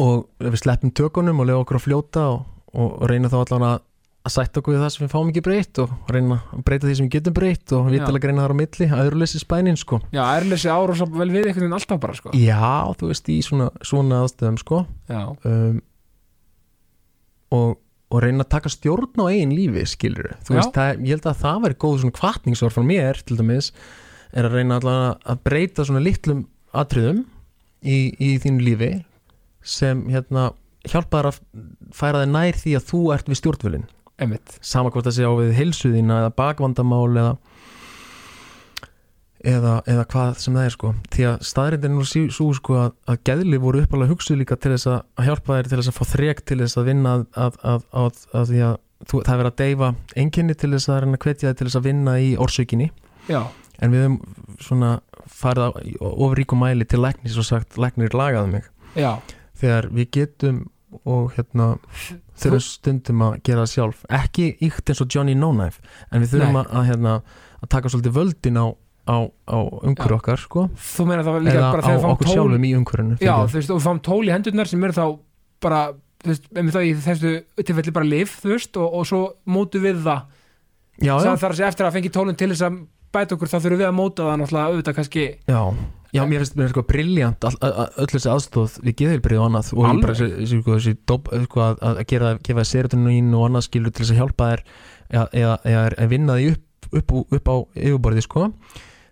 Speaker 2: og við sleppum tökunum og lefa okkur að fljóta og, og reyna þá allan að, að sætta okkur við það sem við fáum ekki breytt og reyna að breyta því sem við getum breytt og að greina þar á milli aðurleysi spænin sko.
Speaker 1: Já, erleysi ára vel við einhvern veginn alltaf bara sko.
Speaker 2: Já, þú veist, í svona, svona aðstöðum sko.
Speaker 1: Já,
Speaker 2: um, og, og reyna að taka stjórn á eigin lífi skilur þú veist, það, ég held að það væri góð svona kvartningsor frá mér til dæmis er að reyna allan að breyta svona litlum atriðum í, í þínu lífi sem hérna hjálpa þær að færa þig nær því að þú ert við stjórnvölin
Speaker 1: einmitt.
Speaker 2: Sama hvort það sé á við heilsuðina eða bakvandamál eða eða, eða hvað sem það er sko. Því að staðrindin er nú sú sko að, að geðli voru uppalega hugsuð líka til þess að, hjálpa þér til þess að fá þrek til þess að vinna að, að, að, að, að því að þú, það er verið að deyfa enginni til þess að hvetja þig til þess að vinna í orsökinni.
Speaker 1: Já,
Speaker 2: en við höfum svona farið á í of ríkum mæli til læknis og sagt læknir lagaði mig.
Speaker 1: Já,
Speaker 2: þegar við getum og hérna þurfum stundum að gera það sjálf. Ekki ykt eins og Johnny No Knife en við þurfum að, hérna, að taka svolítið völdin á, á, á umhverju okkar sko,
Speaker 1: þú meina það var líka
Speaker 2: eða
Speaker 1: bara
Speaker 2: á
Speaker 1: þegar við fáum
Speaker 2: okkur sjálfum í umhverjunu
Speaker 1: já, þú veist, og við fáum tól í hendurnar sem eru þá bara, þú veist, með það í þessu tilfelli bara lif, þú veist, og, og svo mótu við það,
Speaker 2: já, já,
Speaker 1: að segja eftir að fengi tólinn til þess að bæta okkur, þá þurfum við að móta það náttúrulega auðvitað kannski,
Speaker 2: já, já, mér finnst sko all, all, all, öll þessi aðstóð við geðheilbrið og annað. Og ég bara þessi, sko, þessi dob, sko, að, að gera, gefa serotonín og annað skilur til þess að hjálpa eða, eða vinna því upp, upp, upp á yfirborði sko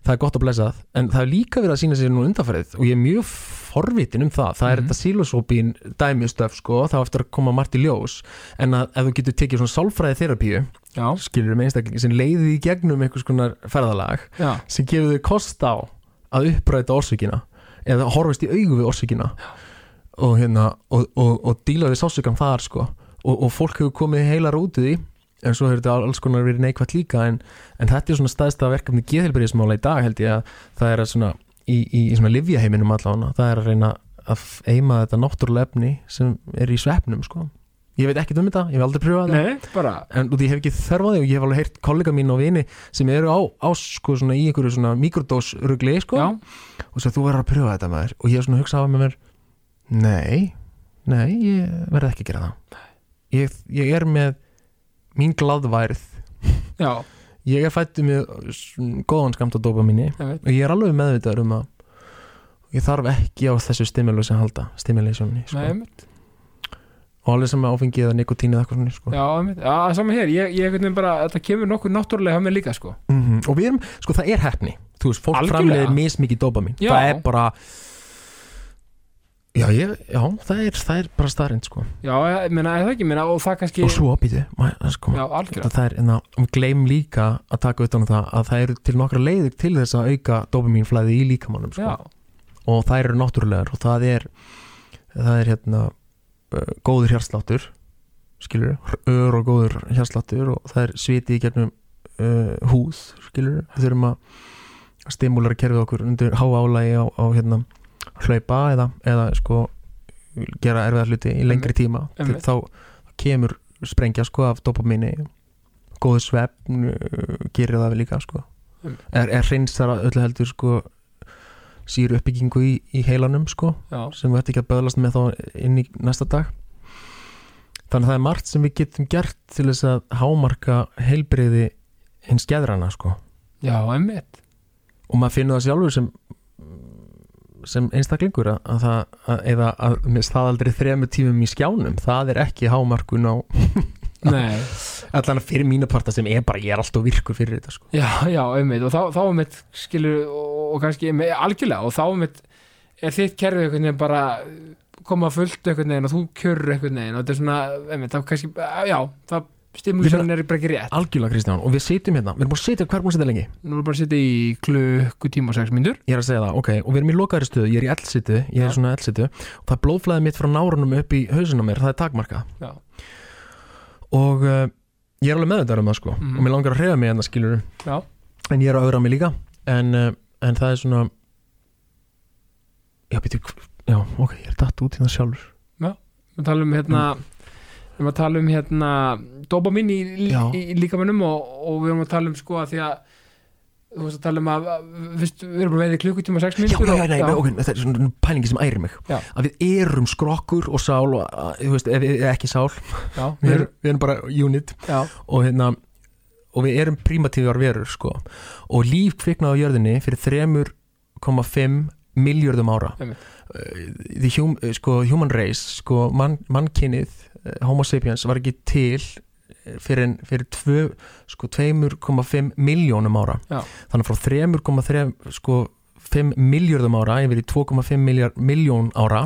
Speaker 2: það er gott að blessa það en það er líka verið að sína sér nú undanfærið og ég er mjög forvitin um það. Það er
Speaker 1: Mhm.
Speaker 2: þetta sílosópín dæmistöf sko, þá eftir að koma margt í ljós. En að ef þú getur tekið svona sálfræði þerapíu skilur um einstaklingi sem leiði í gegnum einhvers konar ferðalag
Speaker 1: já,
Speaker 2: sem gefur þau kost á að uppræta orsökina eða horfist í augu við orsökina. Og hérna og, og, og díla við sásökan þar sko. Og, og fólk hefur komið heilar út í því en svo hefur þetta alls konar verið neikvægt líka en, en þetta er svona staðsta verkefni geðhelbriðismála í dag held ég að það er að svona í, í, í svona livjaheiminum allavega það er að reyna að eima þetta náttúrulega efni sem er í svefnum sko. Ég veit ekkert um þetta, ég hef aldrei pröfað það en út ég hef ekki þörf á því og ég hef alveg heyrt kollega mín og vini sem eru á, á sko svona í einhverju svona mikrodósrugli sko.
Speaker 1: Já,
Speaker 2: og svo þú verður að pröfa þetta maður. Og ég hef svona hugsað á með mér nei, nei, ég verði ekki að gera það. Ég, ég er með mín glaðværð.
Speaker 1: Já,
Speaker 2: ég er fættu með góðan skamt að dópa minni
Speaker 1: ég veit
Speaker 2: og ég er alveg meðvitaður um að ég þarf ekki á þessu stimulus að halda stimulationi
Speaker 1: Nei,
Speaker 2: sko. og alveg sem áfengi eða nikotín eða eitthvað svona sko.
Speaker 1: Já, já, saman hér, ég, ég veginn bara, þetta kemur nokkuð náttúrulega mér líka, sko.
Speaker 2: mm og við erum, sko það er hefni þú veist, fólk framleiðir mismikið dópamin
Speaker 1: Já.
Speaker 2: það er bara já, ég, já það, er, það er bara starrend sko.
Speaker 1: Já, ég meina, er það ekki, meina, og það kannski,
Speaker 2: og svo, býtu, sko
Speaker 1: já,
Speaker 2: það er, en að, við gleym líka að taka utan um það að það eru til nokkra leiðir til þess að auka dopamínflæði í líkamannum sko.
Speaker 1: já,
Speaker 2: og það eru náttúrulegar og það er það er hérna góður hjarsláttur skilur, ör og góður hjarsláttur og það er sviti í gegnum uh, húð, skilur þurfum að stimulera kerfið okkur undir háálægi á, á hérna hlaupa eða, eða sko gera erfiða hluti í lengri tíma til,
Speaker 1: Einmitt.
Speaker 2: þá kemur sprengja sko af dopamini góður svefn uh, gerir það við líka sko.
Speaker 1: Einmitt.
Speaker 2: er, er hreinsar öllu heldur sko síru uppbyggingu í, í heilanum sko sem við ætti ekki að böðlast með þá inn í næsta dag. Þannig að það er margt sem við getum gert til þess að hámarka heilbreyði hins geðrana sko.
Speaker 1: Já, einmitt,
Speaker 2: og maður finnur það sjálfur sem sem einstaklingur að, að það að, eða að með staðaldri þremu tímum í skjánum. Það er ekki hámarkun á allan fyrir mínu parta sem er bara, ég er alltaf virkur fyrir þetta sko.
Speaker 1: Já, já, einmitt, og þá, þá einmitt, skilur, og, og kannski, einmitt, algjörlega, og þá einmitt, er þitt kerfið einhvern veginn bara koma fullt einhvern veginn og þú kjörur einhvern veginn og þetta er svona, einmitt, þá kannski, já, það stimulisjónin er bara ekki rétt.
Speaker 2: algjörlega Kristján og við sitjum hérna, við erum búin að sitja, hvað er búin að sitja lengi?
Speaker 1: Nú erum bara að sitja í klukkutíma og sex myndur.
Speaker 2: Ég er að segja það, ok, og við erum í lokaðri stöðu, ég er í eldsitu, ég er
Speaker 1: Já.
Speaker 2: svona eldsitu og það er blóðflæði mitt frá nárunum upp í hausinn á mér, það er takmarka
Speaker 1: Já,
Speaker 2: og uh, ég er alveg meðvitaður um það sko
Speaker 1: Mhm.
Speaker 2: og mér langar að reyða mig en það skilur
Speaker 1: já,
Speaker 2: en ég er að auðra mig líka en, uh, en það er svona já, býtu, já, ok,
Speaker 1: við erum að tala um hérna dopamin í, í, líkamannum og, og við erum að tala um sko að því að þú veist að tala um að fyrst, við erum bara veið í klukkutíma og sex
Speaker 2: Já,
Speaker 1: myndur
Speaker 2: já, já, nei, ok, þetta er svona pælingi sem ærir mig.
Speaker 1: Já.
Speaker 2: að við erum skrokkur og sál og, að, þú veist, ef við ekki sál.
Speaker 1: Já,
Speaker 2: við erum, við erum bara unit.
Speaker 1: Já,
Speaker 2: og hérna og við erum primatívar verur sko. Og líf kviknaði á jörðinni fyrir 3,5 miljörðum ára.
Speaker 1: Einmitt.
Speaker 2: Hum, uh, sko, human race sko, mann, mannkynið uh, homo sapiens var ekki til fyrir, en- fyrir sko, 2,5 miljónum ára
Speaker 1: Já.
Speaker 2: þannig frá 3,3 sko, 5 miljörðum ára yfir í 2,5 miljard, miljón ára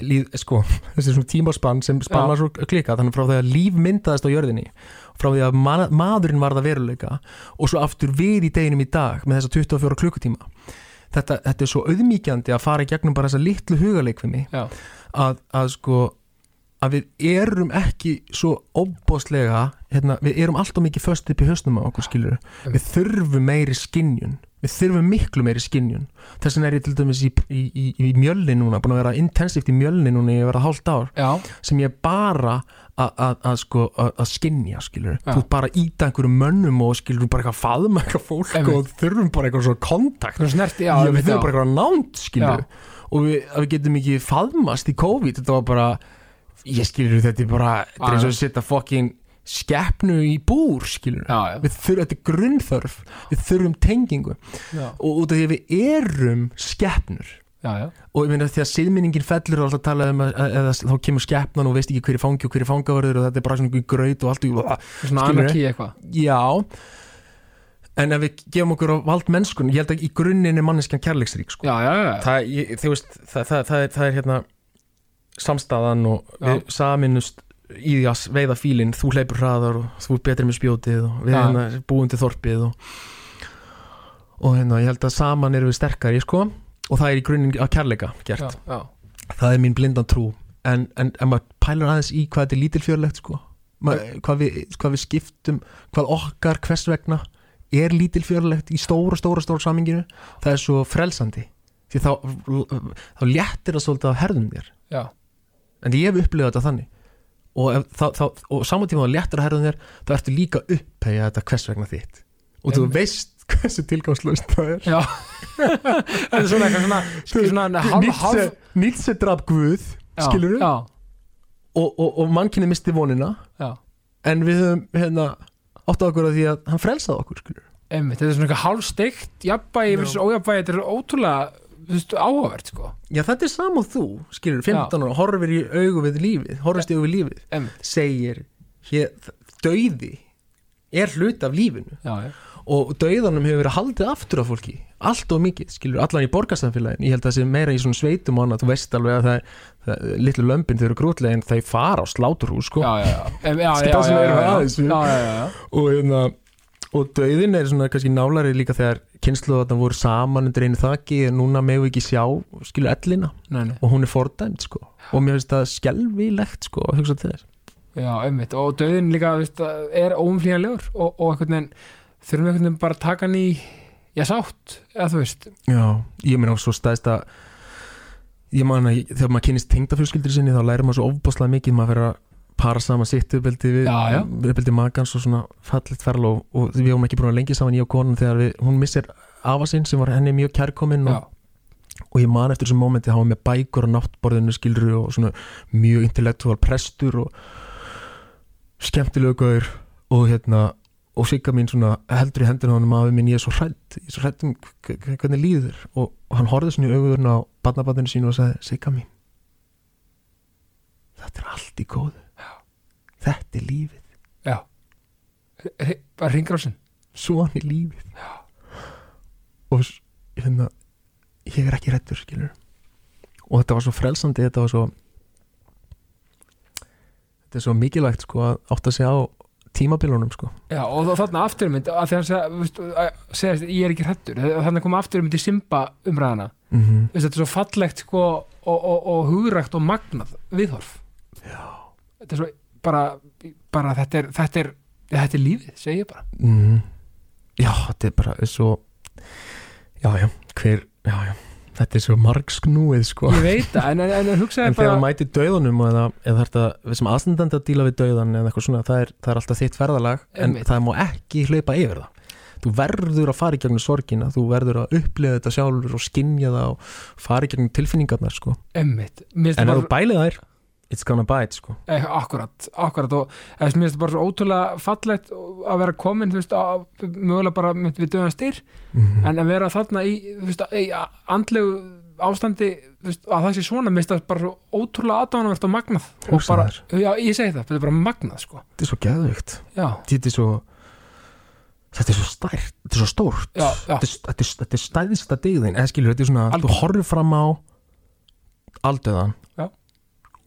Speaker 2: líð, sko, þessi svona tímaspann sem spannar svo klika, þannig frá því að líf myndaðist á jörðinni frá því að ma maðurinn varða veruleika og svo aftur við í deginum í dag með þessa 24 klukkutíma þetta, þetta er svo auðmíkjandi að fara í gegnum bara þessa litlu hugaleikfimi
Speaker 1: já,
Speaker 2: að, að sko að við erum ekki svo óbóðslega, hérna, við erum alltaf mikið föst upp í höstum á okkur skilur við þurfum meiri skinjun við þurfum miklu meiri skinjun þess vegna er ég til dæmis í, í, í, í mjölni núna búin að vera intensíft í mjölni núna í að vera hálft ár
Speaker 1: já,
Speaker 2: sem ég bara að- að að sko að að skinja skilur
Speaker 1: Já.
Speaker 2: þú bara að íta einhverjum mönnum og skilur bara eitthvað faðma eitthvað fólk
Speaker 1: Einmitt.
Speaker 2: og þurfum bara eitthvað svona kontakt.
Speaker 1: Snerti, já,
Speaker 2: Já, við þurfum bara eitthvað nánd skilur
Speaker 1: Já.
Speaker 2: og við, að við getum ekki faðmast í COVID þetta var bara ég skilur þetta er bara þetta er eins og að setja fokkin skeppnu í búr skilur
Speaker 1: já, já,
Speaker 2: við þurfum, þetta er grunnþörf. Við þurfum tengingu.
Speaker 1: Já,
Speaker 2: og út af því að við erum skeppnur og ég meina því að siðminningin fellur og alltaf tala um að, að, að þá kemur skeppnan og veist ekki hver er fangi og hver er fangaverður og þetta er bara svona graut og allt
Speaker 1: svona anarki eitthvað.
Speaker 2: Já. En ef við gefum okkur á vald mennskun ég held að í grunninn er manneskjan kærleiksrík sko. það, ég, veist, það, það, það, er, það er hérna samstæðan og við saminust í því að veiða fílinn þú hleypur hraðar og þú er betri með spjótið og við
Speaker 1: Já.
Speaker 2: hérna búum til þorpið og, og hérna ég held að saman erum við sterkari sko og það er í grunninn að kærleika gert.
Speaker 1: Já, já.
Speaker 2: það er mín blindan trú. En, en, en maður pælur aðeins í hvað þetta er lítilfjörlegt sko. Ma, hvað, við, hvað við skiptum hvað okkar hvers vegna er lítilfjörlegt í stóra, stóra, stóra saminginu það er svo frelsandi. Því þá, þá léttir það svolítið af herðum þér.
Speaker 1: Já.
Speaker 2: en ég hef upplifað þetta þannig og, og saman tíma að herðum þér þá ertu líka upphegja þetta hvers vegna þitt. Og þú veist hversu tilgangslöst það er.
Speaker 1: Já. þetta er svona eitthvað svona, svona hálf
Speaker 2: Nietzsche draf Guð skilur
Speaker 1: já,
Speaker 2: og, og, og mannkinni misti vonina.
Speaker 1: Já.
Speaker 2: en við höfum hérna átt okkur að því að hann frelsaði okkur skilur.
Speaker 1: Einmitt, þetta er svona eitthvað hálf steikt jafnbægi versus ójafnbægi þetta er ótrúlega þú veist, áhugavert sko.
Speaker 2: Já þetta er sam og þú skilur, 15 ára, horfir í augu við lífið horfist í augu við lífið,
Speaker 1: Einmitt,
Speaker 2: segir hér, dauði er hlut af lífinu.
Speaker 1: Já, já,
Speaker 2: og dauðanum hefur verið haldið aftur af fólki allt og mikið, skilur, allan í borgarsamfélagin ég held að það sé meira í svona sveitum og annað þú veist alveg að það, það litlu lömpin þau eru grútlegin, þau fara á sláturhús sko.
Speaker 1: já, já, já, Em, já,
Speaker 2: Skil
Speaker 1: já,
Speaker 2: það sem
Speaker 1: já,
Speaker 2: aðeins við.
Speaker 1: já, já, já, já.
Speaker 2: og, hérna, og dauðin er svona kannski nálari líka þegar kynsluðarna voru saman undir einu þaki en núna við ekki sjá skilur ellina
Speaker 1: Nei, nei.
Speaker 2: og hún er fordæmt sko. og mér finnst það skelvilegt sko, að hugsa til þess
Speaker 1: Já, einmitt, og döðin líka veist, er óumflýjanlegur og, og einhvern veginn þurfum við einhvern veginn bara að taka hann í já, sátt, eða þú veist
Speaker 2: Já, ég meina svo stæðist að ég man að þegar maður kynist tengdafjölskyldur sinni þá lærir maður svo ofbáslega mikið maður að para saman sitt uppeldi við uppeldi magans og svona fallit ferl og, og við höfum ekki búin að lengi saman ég og konan þegar við, hún missir afa sinn sem var henni mjög kærkominn og, og ég man eftir þessum mómenti var með bækur á náttborðinu skilru og svona mjög intellektuál prestur og skemmtilegu gaur og hérna og sigga mín svona heldur í hendina honum afi minn ég er svo hrætt, ég er svo hrætt um hvernig líður og, og hann horfði svona í auguðurna á barnabatinu sínu og sagði sigga mín þetta er allt í góðu þetta er lífið.
Speaker 1: Já. Bara ringrásin
Speaker 2: svona er lífið. Og s- hérna ég er ekki hrættur skilur og þetta var svo frelsandi þetta var svo þetta er svo mikilvægt sko að átt að segja á tímabilunum sko.
Speaker 1: Já, og þa- þarna afturmynd að því hann segja, ég er ekki hrættur, þannig kom afturmynd í Simba umræðana,
Speaker 2: mm -hmm.
Speaker 1: þetta er svo fallegt sko, og, og, og hugrækt og magnað viðhorf.
Speaker 2: Já.
Speaker 1: Þetta er svo bara, bara þetta, er, þetta, er, þetta er lífið, segi ég bara
Speaker 2: mm. já þetta er bara svo já já hver já já þetta er svo margsknúið sko
Speaker 1: ég veit það, en, en, en, hugsaði
Speaker 2: En þegar
Speaker 1: bara
Speaker 2: hann mæti döðunum eða, eða þetta sem aðstandandi að díla við döðan eða eitthvað svona, það er, það er alltaf þitt ferðalag en
Speaker 1: Einmitt.
Speaker 2: það má ekki hlaupa yfir það þú verður að fara í gegnum sorgina þú verður að upplifa þetta sjálfur og skinja það og fara í gegnum tilfinningarnar sko.
Speaker 1: mér
Speaker 2: en ef þú bælið þær it's gonna bite sko.
Speaker 1: Eh, akkurat, akkurat. Og eða, mér finnst það bara svo ótrúlega fallegt að vera komin, þú veist, að, mögulega bara mynd, við döðan styr,
Speaker 2: mm
Speaker 1: en að vera þarna í, þú veist, í andlegu ástandi, veist, að það sé svona mér finnst það bara svo ótrúlega aðdánavert og magnað. Og bara, já, ég segi það, þetta er bara magnað, sko.
Speaker 2: Þetta er svo geðveikt.
Speaker 1: Já,
Speaker 2: þetta er svo þetta er svo stært, þetta er svo stórt.
Speaker 1: Já, já,
Speaker 2: þetta er, þetta er, þetta stæðista digðin eða skilur, þetta er svona,
Speaker 1: Algjörlega.
Speaker 2: þú horfir fram á aldöðan.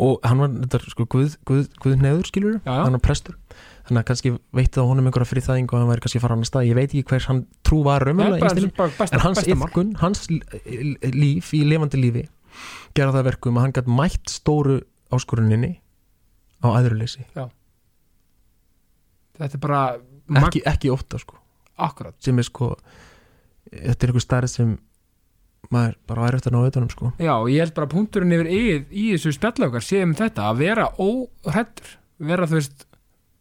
Speaker 2: Og hann var þetta sko guð, guð, guð neður skilur
Speaker 1: Já, já.
Speaker 2: hann var prestur. Þannig að kannski veitti það honum einhverja það og hann væri kannski að fara hann að stað, ég veit ekki hver hann trú var raunverulega
Speaker 1: besta,
Speaker 2: en hans yfkun, hans líf í lifandi lífi gera það að verkum að hann gætt mætt stóru áskoruninni á æðruleysi.
Speaker 1: Þetta er bara
Speaker 2: ekki, ekki ótta sko.
Speaker 1: Akkurat,
Speaker 2: sem er sko þetta er einhver stærð sem maður bara væri eftir að ná utanum sko
Speaker 1: já, ég held bara punkturinn yfir eigið í þessu spjallökar sé um þetta að vera óhrættur vera, þú veist,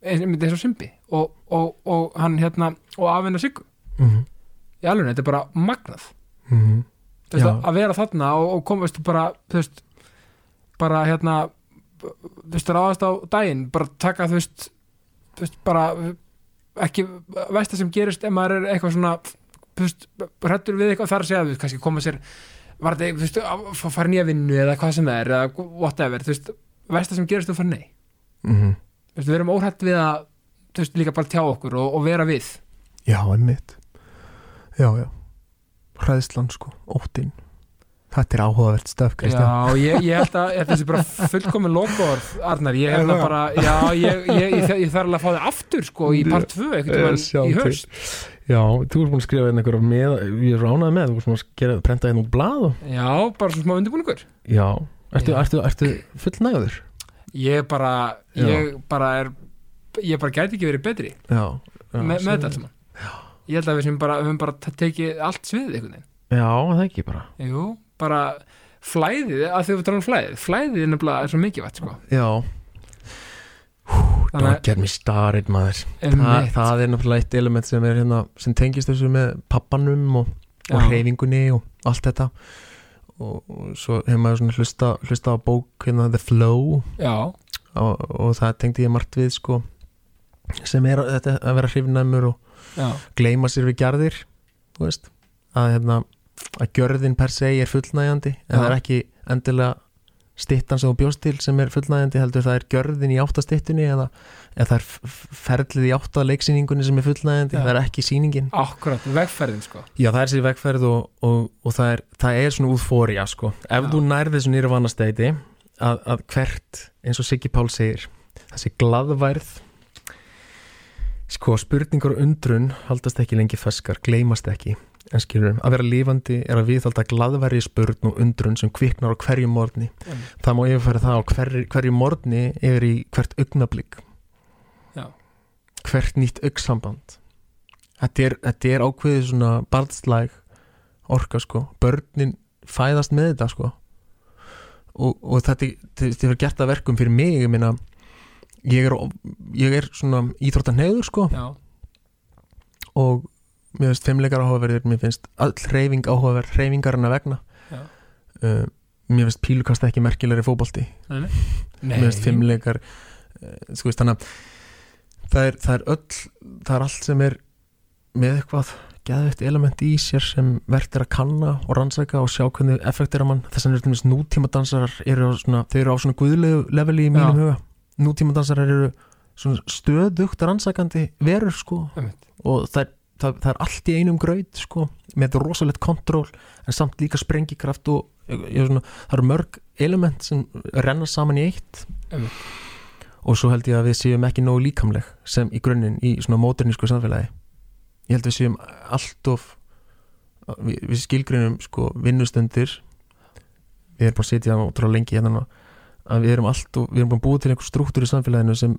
Speaker 1: eins og Simbi og, og, og hann hérna og afvinna Siggu,
Speaker 2: mm -hmm.
Speaker 1: í alveg, þetta er bara magnað
Speaker 2: Mm
Speaker 1: þú veist,
Speaker 2: Já.
Speaker 1: að, vera þarna og, og komast bara, þú veist bara hérna þú veist, ráðast á daginn bara taka, þú veist, þú veist bara ekki veist það sem gerist ef maður er eitthvað svona þú veist, hrættur við eitthvað þar að segja þú veist, kannski koma sér var þetta, þú veist, að fara nýja vinnu eða hvað sem er, eða whatever þú veist, veist það sem gerist þú fara nei.
Speaker 2: -hmm.
Speaker 1: þú veist, við erum óhrætt við að þú veist, líka bara tjá okkur og, og vera við.
Speaker 2: Já, einmitt. Já, já. Hræðslan sko, óttinn. Þetta er áhugavert stöf, Kristján.
Speaker 1: Já, ég, ég held að að þessi bara fullkomin logoorð Arnar, ég held að bara já, ég, ég, ég, þarf alveg að fá þig aftur sko í part 2
Speaker 2: Eh,
Speaker 1: einhvern
Speaker 2: sjá
Speaker 1: tímann í
Speaker 2: til. Já, þú ert búin að skrifa hérna einhverja með, ég er ránað með þú ert búin að gera, prenta hérna úr blað og,
Speaker 1: Já, bara svona smá undirbúningur.
Speaker 2: Já, ertu,
Speaker 1: Já.
Speaker 2: ertu, ertu fullnægður?
Speaker 1: Ég bara,
Speaker 2: Já.
Speaker 1: ég bara er ég bara gæti ekki verið betri
Speaker 2: já, já, svo-
Speaker 1: með þetta allt saman. Ég held að við sem bara, við höfum bara te- tekið allt svið einhvern veginn.
Speaker 2: Já, það ekki bara.
Speaker 1: Jú, bara flæðið, að þau við tala um flæðið. Flæðið er nefnilega er svo mikið vætt sko.
Speaker 2: Já,
Speaker 1: Þannig
Speaker 2: don't get me started maður.
Speaker 1: Að
Speaker 2: Þa, það er náttúrulega eitt element sem er hérna sem tengist þessu með pappanum og, og hreyfingunni og allt þetta. Og, og svo hefur maður svona hlusta, hlusta á bók hérna The Flow. Og, og það tengdi ég margt við sko sem er þetta að vera hrifnæmur og
Speaker 1: já,
Speaker 2: gleyma sér við gerðir veist. Að, hérna, að gjörðin per se er fullnægjandi en
Speaker 1: Já.
Speaker 2: það er ekki endilega stittan sem þú bjóst til sem er fullnægjandi heldur það er gjörðin í áttastittunni eða, eða það er ferlið í áttaleiksinningunni sem er fullnægjandi,
Speaker 1: Já.
Speaker 2: það er ekki sýningin
Speaker 1: akkurat, vegferðin sko
Speaker 2: Já, það er sér vegferð og, og, og það, er, það er svona útfória sko. ef
Speaker 1: Já.
Speaker 2: þú nærði þessu nýra vannasteiti að, að hvert, eins og Siggi Pál segir þessi glaðværð sko, spurningar og undrun haldast ekki lengi feskar, gleymast ekki skilur, að vera lífandi er að viðhalda glaðværi spurn og undrun sem kviknar á hverju morgni.
Speaker 1: Mm.
Speaker 2: það má yfirfæra það á hverju, hverju morgni er í hvert augnablík hvert nýtt augsamband. Þetta er, þetta er ákveðið svona barnslæg orka sko. Börnin fæðast með þetta sko. Og, og þetta, er gert að verkum fyrir mig ég minna ég er, ég er svona íþróttan hegður sko.
Speaker 1: Já,
Speaker 2: og mér finnst fimmleikar áhugaverðir mér finnst all hreyfing áhugaverð hreyfingarna vegna.
Speaker 1: Já.
Speaker 2: uh, mér finnst pílukast ekki merkilegri fótbolti.
Speaker 1: Nei,
Speaker 2: mér finnst fimmleikar uh, sko veist þannig að það er, það er öll það er allt sem er með eitthvað geðvægt element í sér sem verðt er að kanna og rannsaka og sjá hvernig effektir að mann. Þess að er nútíma dansarar eru svona, þeir eru á svona guðlegu leveli í mínum huga. Nútíma dansarar eru svona stöðugt rannsakandi verur sko.
Speaker 1: Einmitt.
Speaker 2: og það er, það, það er allt í einum graut sko, með rosalegt kontról en samt líka sprengikraft og ég, svona, það eru mörg element sem renna saman í eitt.
Speaker 1: Einmitt.
Speaker 2: og svo held ég að við séum ekki nógu líkamleg sem í grunninn í svona móternísku samfélagi. Ég held við séum allt of við, við skilgrunum sko vinnustundir. Við erum bara að sitja ótrúlega lengi hérna að við erum allt og við erum bara búið til einhver struktúr í samfélaginu sem,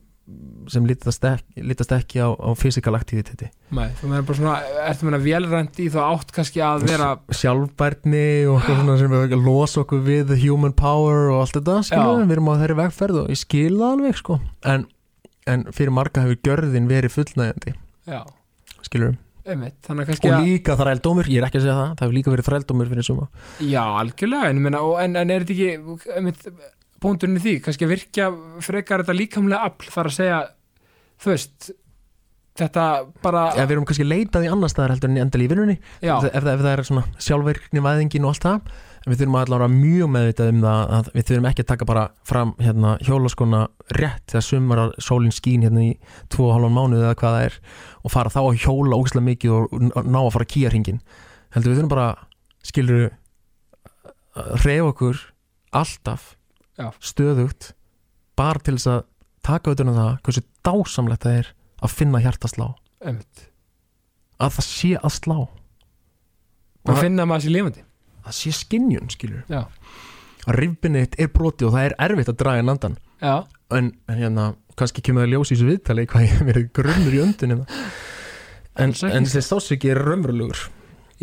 Speaker 2: sem lítast ekki, lítast ekki á, á physical activity.
Speaker 1: Nei, þú meina bara svona, ertu meina velrænt í þá átt kannski að vera
Speaker 2: sjálfbærni og svona sem við að losa okkur við human power og allt þetta skilur við, við erum á þeirri vegferð og ég skil það alveg sko. En, en fyrir marga hefur gjörðin verið fullnægjandi.
Speaker 1: Já,
Speaker 2: skilur
Speaker 1: einmitt, að kannski
Speaker 2: og líka þrældómur, ég er ekki að segja það það hefur líka verið þrældómur fyrir suma.
Speaker 1: Já, algjörlega, en, en, en er þetta ekki einmitt, búndurinn í því, kannski að virkja frekar þetta líkamlega afl, þar að segja þú veist þetta bara,
Speaker 2: ja, við erum kannski leitað í annar staðar heldur en í endal í vinnunni
Speaker 1: já,
Speaker 2: ef, ef, það er svona sjálfverkni væðingin og allt það en við þurfum allavega að vera mjög meðvitað um það að við þurfum ekki að taka bara fram hérna, hjólaskona rétt þegar sumar sólinn skín hérna í 2,5 mánuði eða hvað það er og fara þá að hjóla ógæslega mikið og ná að fara að kýja hringin heldur við þurfum bara skilur að reyfa okkur alltaf
Speaker 1: Já.
Speaker 2: stöðugt bara til þess að taka auðvitað það hversu dásamlegt það er að finna hjartaslá
Speaker 1: einmitt.
Speaker 2: Að það sé að slá.
Speaker 1: Og finna maður sér lifandi.
Speaker 2: Það sé skinjun skilur
Speaker 1: Já,
Speaker 2: að rifbinni þitt er broti og það er erfitt að draga inn andan en, en hérna, kannski kemur það að ljósa í þessu viðtali hvað ég verið grunnur í öndun hérna. en, en þessi stásviki er raunverulegur.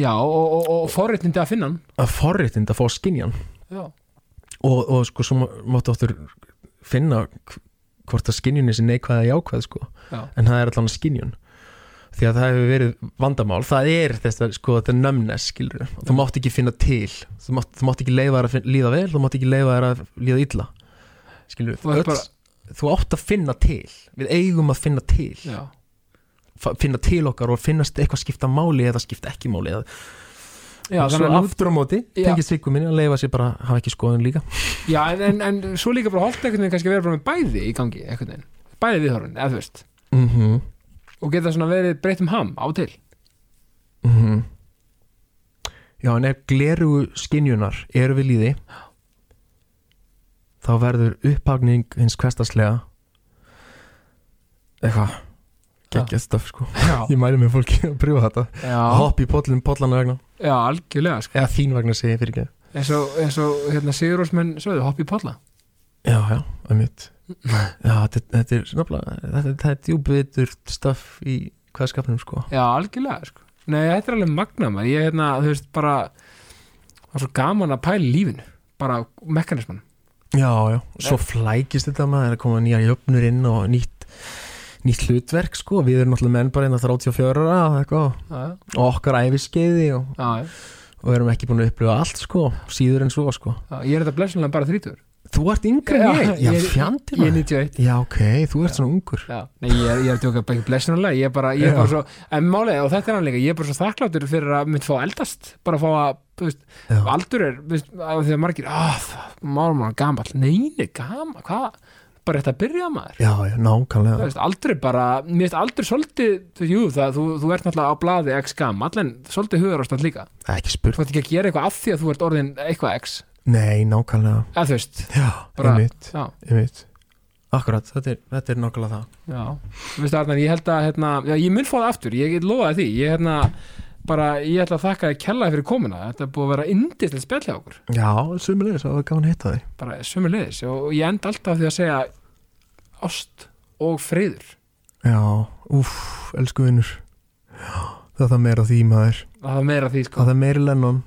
Speaker 1: Já og, og, og forréttindi að finna hann.
Speaker 2: Að forréttind að fá skinjan
Speaker 1: Já,
Speaker 2: og, og sko svo má- máttu áttur finna hv- hvort að skinjun er sér neikvæða jákvæð sko.
Speaker 1: Já,
Speaker 2: en það er allan skinjun því að það hefur verið vandamál. Það er þess að sko þetta numbness skilur þú mátt ekki finna til. Þú mátt, þú mátt ekki leifa þær að líða vel þú mátt ekki leifa þær að líða illa. Skilur
Speaker 1: Þú ert bara-
Speaker 2: þú átt að finna til. Við eigum að finna til.
Speaker 1: Já.
Speaker 2: Finna til okkar og finnast eitthvað skipta máli eða skipta ekki máli eða
Speaker 1: Já, þannig að
Speaker 2: aftur á móti tengið svikum minni að leifa sér bara hafa ekki skoðun líka.
Speaker 1: Já, en, en, en svo líka bara holdt einhvern veginn kannski vera bara með bæði í gangi einhvern veginn, bæði viðhorfin, eða þú veist.
Speaker 2: Mhm.
Speaker 1: Og geta svona verið breytt um ham á og til.
Speaker 2: Mhm. Já, en ef glerugu skinjunar eru við líði þá verður upphagning hins hverstaslega eitthvað geggjast stöf sko.
Speaker 1: Já,
Speaker 2: Ég mæli með fólki að pröfa þetta.
Speaker 1: Já,
Speaker 2: Hopp í pollin, pollana vegna
Speaker 1: já algjörlega sko.
Speaker 2: Eða þín vegna segi ég fyrir ekki.
Speaker 1: Eins og, eins og hérna, Sigurósmenn sögðu, hopp í podla
Speaker 2: Já, já, mitt Já, þetta, þetta er snabla þetta, þetta er djúbitur stöf í hvað skapnum sko.
Speaker 1: Já, algjörlega sko. nei, þetta er alveg magna maður. Ég, hérna, þú veist, bara það var svo gaman að pæla í lífinu bara mekanisman
Speaker 2: Já, já, svo flækist þetta maður að koma nýja jöfnur inn og nýtt nýtt hlutverk sko, við erum náttúrulega menn bara inn að 34 ára og
Speaker 1: já,
Speaker 2: okkar æfiskeiði og,
Speaker 1: já, já,
Speaker 2: og erum ekki búin að upplifa allt sko, síður en svo sko.
Speaker 1: Já, ég er þetta blessunlega bara 30
Speaker 2: Þú ert yngri en
Speaker 1: Já,
Speaker 2: ég, já,
Speaker 1: ég-
Speaker 2: fjandi
Speaker 1: ég er
Speaker 2: maður.
Speaker 1: 91
Speaker 2: Já, ok, þú ert svona ungur.
Speaker 1: Já, nei, ég er, ég er að djóka bara ekki blessunarlega. Ég er bara, ég er
Speaker 2: Já.
Speaker 1: bara svo, en málið, og þetta er hann líka ég er bara svo þakkláttur fyrir að mynd fá eldast. Bara fá að, veist,
Speaker 2: Já,
Speaker 1: aldur er veist, að margir, að, málum hann gamall. Neini, gamall, hvað bara rétt að byrja maður.
Speaker 2: Já, já nákvæmlega.
Speaker 1: Veist, aldur er bara, mér veist aldur svolítið, þú, jú, það, þú, þú ert náttúrulega á blaði x gamall, en svolítið hugar ástand líka
Speaker 2: ekki spurt
Speaker 1: þú ert ekki að gera eitthvað af því að þú ert orðin eitthvað x,
Speaker 2: Nei, nákvæmlega.
Speaker 1: Eða þú veist
Speaker 2: Já,
Speaker 1: Bara-
Speaker 2: einmitt,
Speaker 1: já,
Speaker 2: einmitt. Akkurat, þetta er, þetta er nákvæmlega það.
Speaker 1: Já, þú veist Arnar, ég held að hérna, já, ég mun það aftur, ég get lofaði því. Ég hérna, bara, ég ætla að þakka þér kellaði fyrir komuna, þetta er búið að vera indislega spjall hjá okkur,
Speaker 2: Já, sumulegis, það var gaman að hitta þig.
Speaker 1: Bara sömulegis og ég enda alltaf því að segja ást og friður.
Speaker 2: Já, úff, elsku vinnur það er meira því maður.
Speaker 1: Það er meira því sko,
Speaker 2: Það er meira Lennon.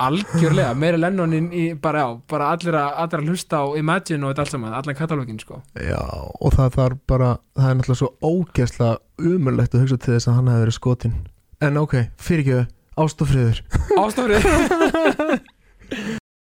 Speaker 1: Algjörlega meira Lennon í, bara, já, bara allir að, allir að hlusta á Imagine og þetta allt saman, allan katalógin sko.
Speaker 2: Já, og það þarf bara Það er náttúrulega svo ógeðslega umurlegt að hugsa til þess að hann hefði verið skotin En ok, fyrir ekki, ást og friður.
Speaker 1: ástofrið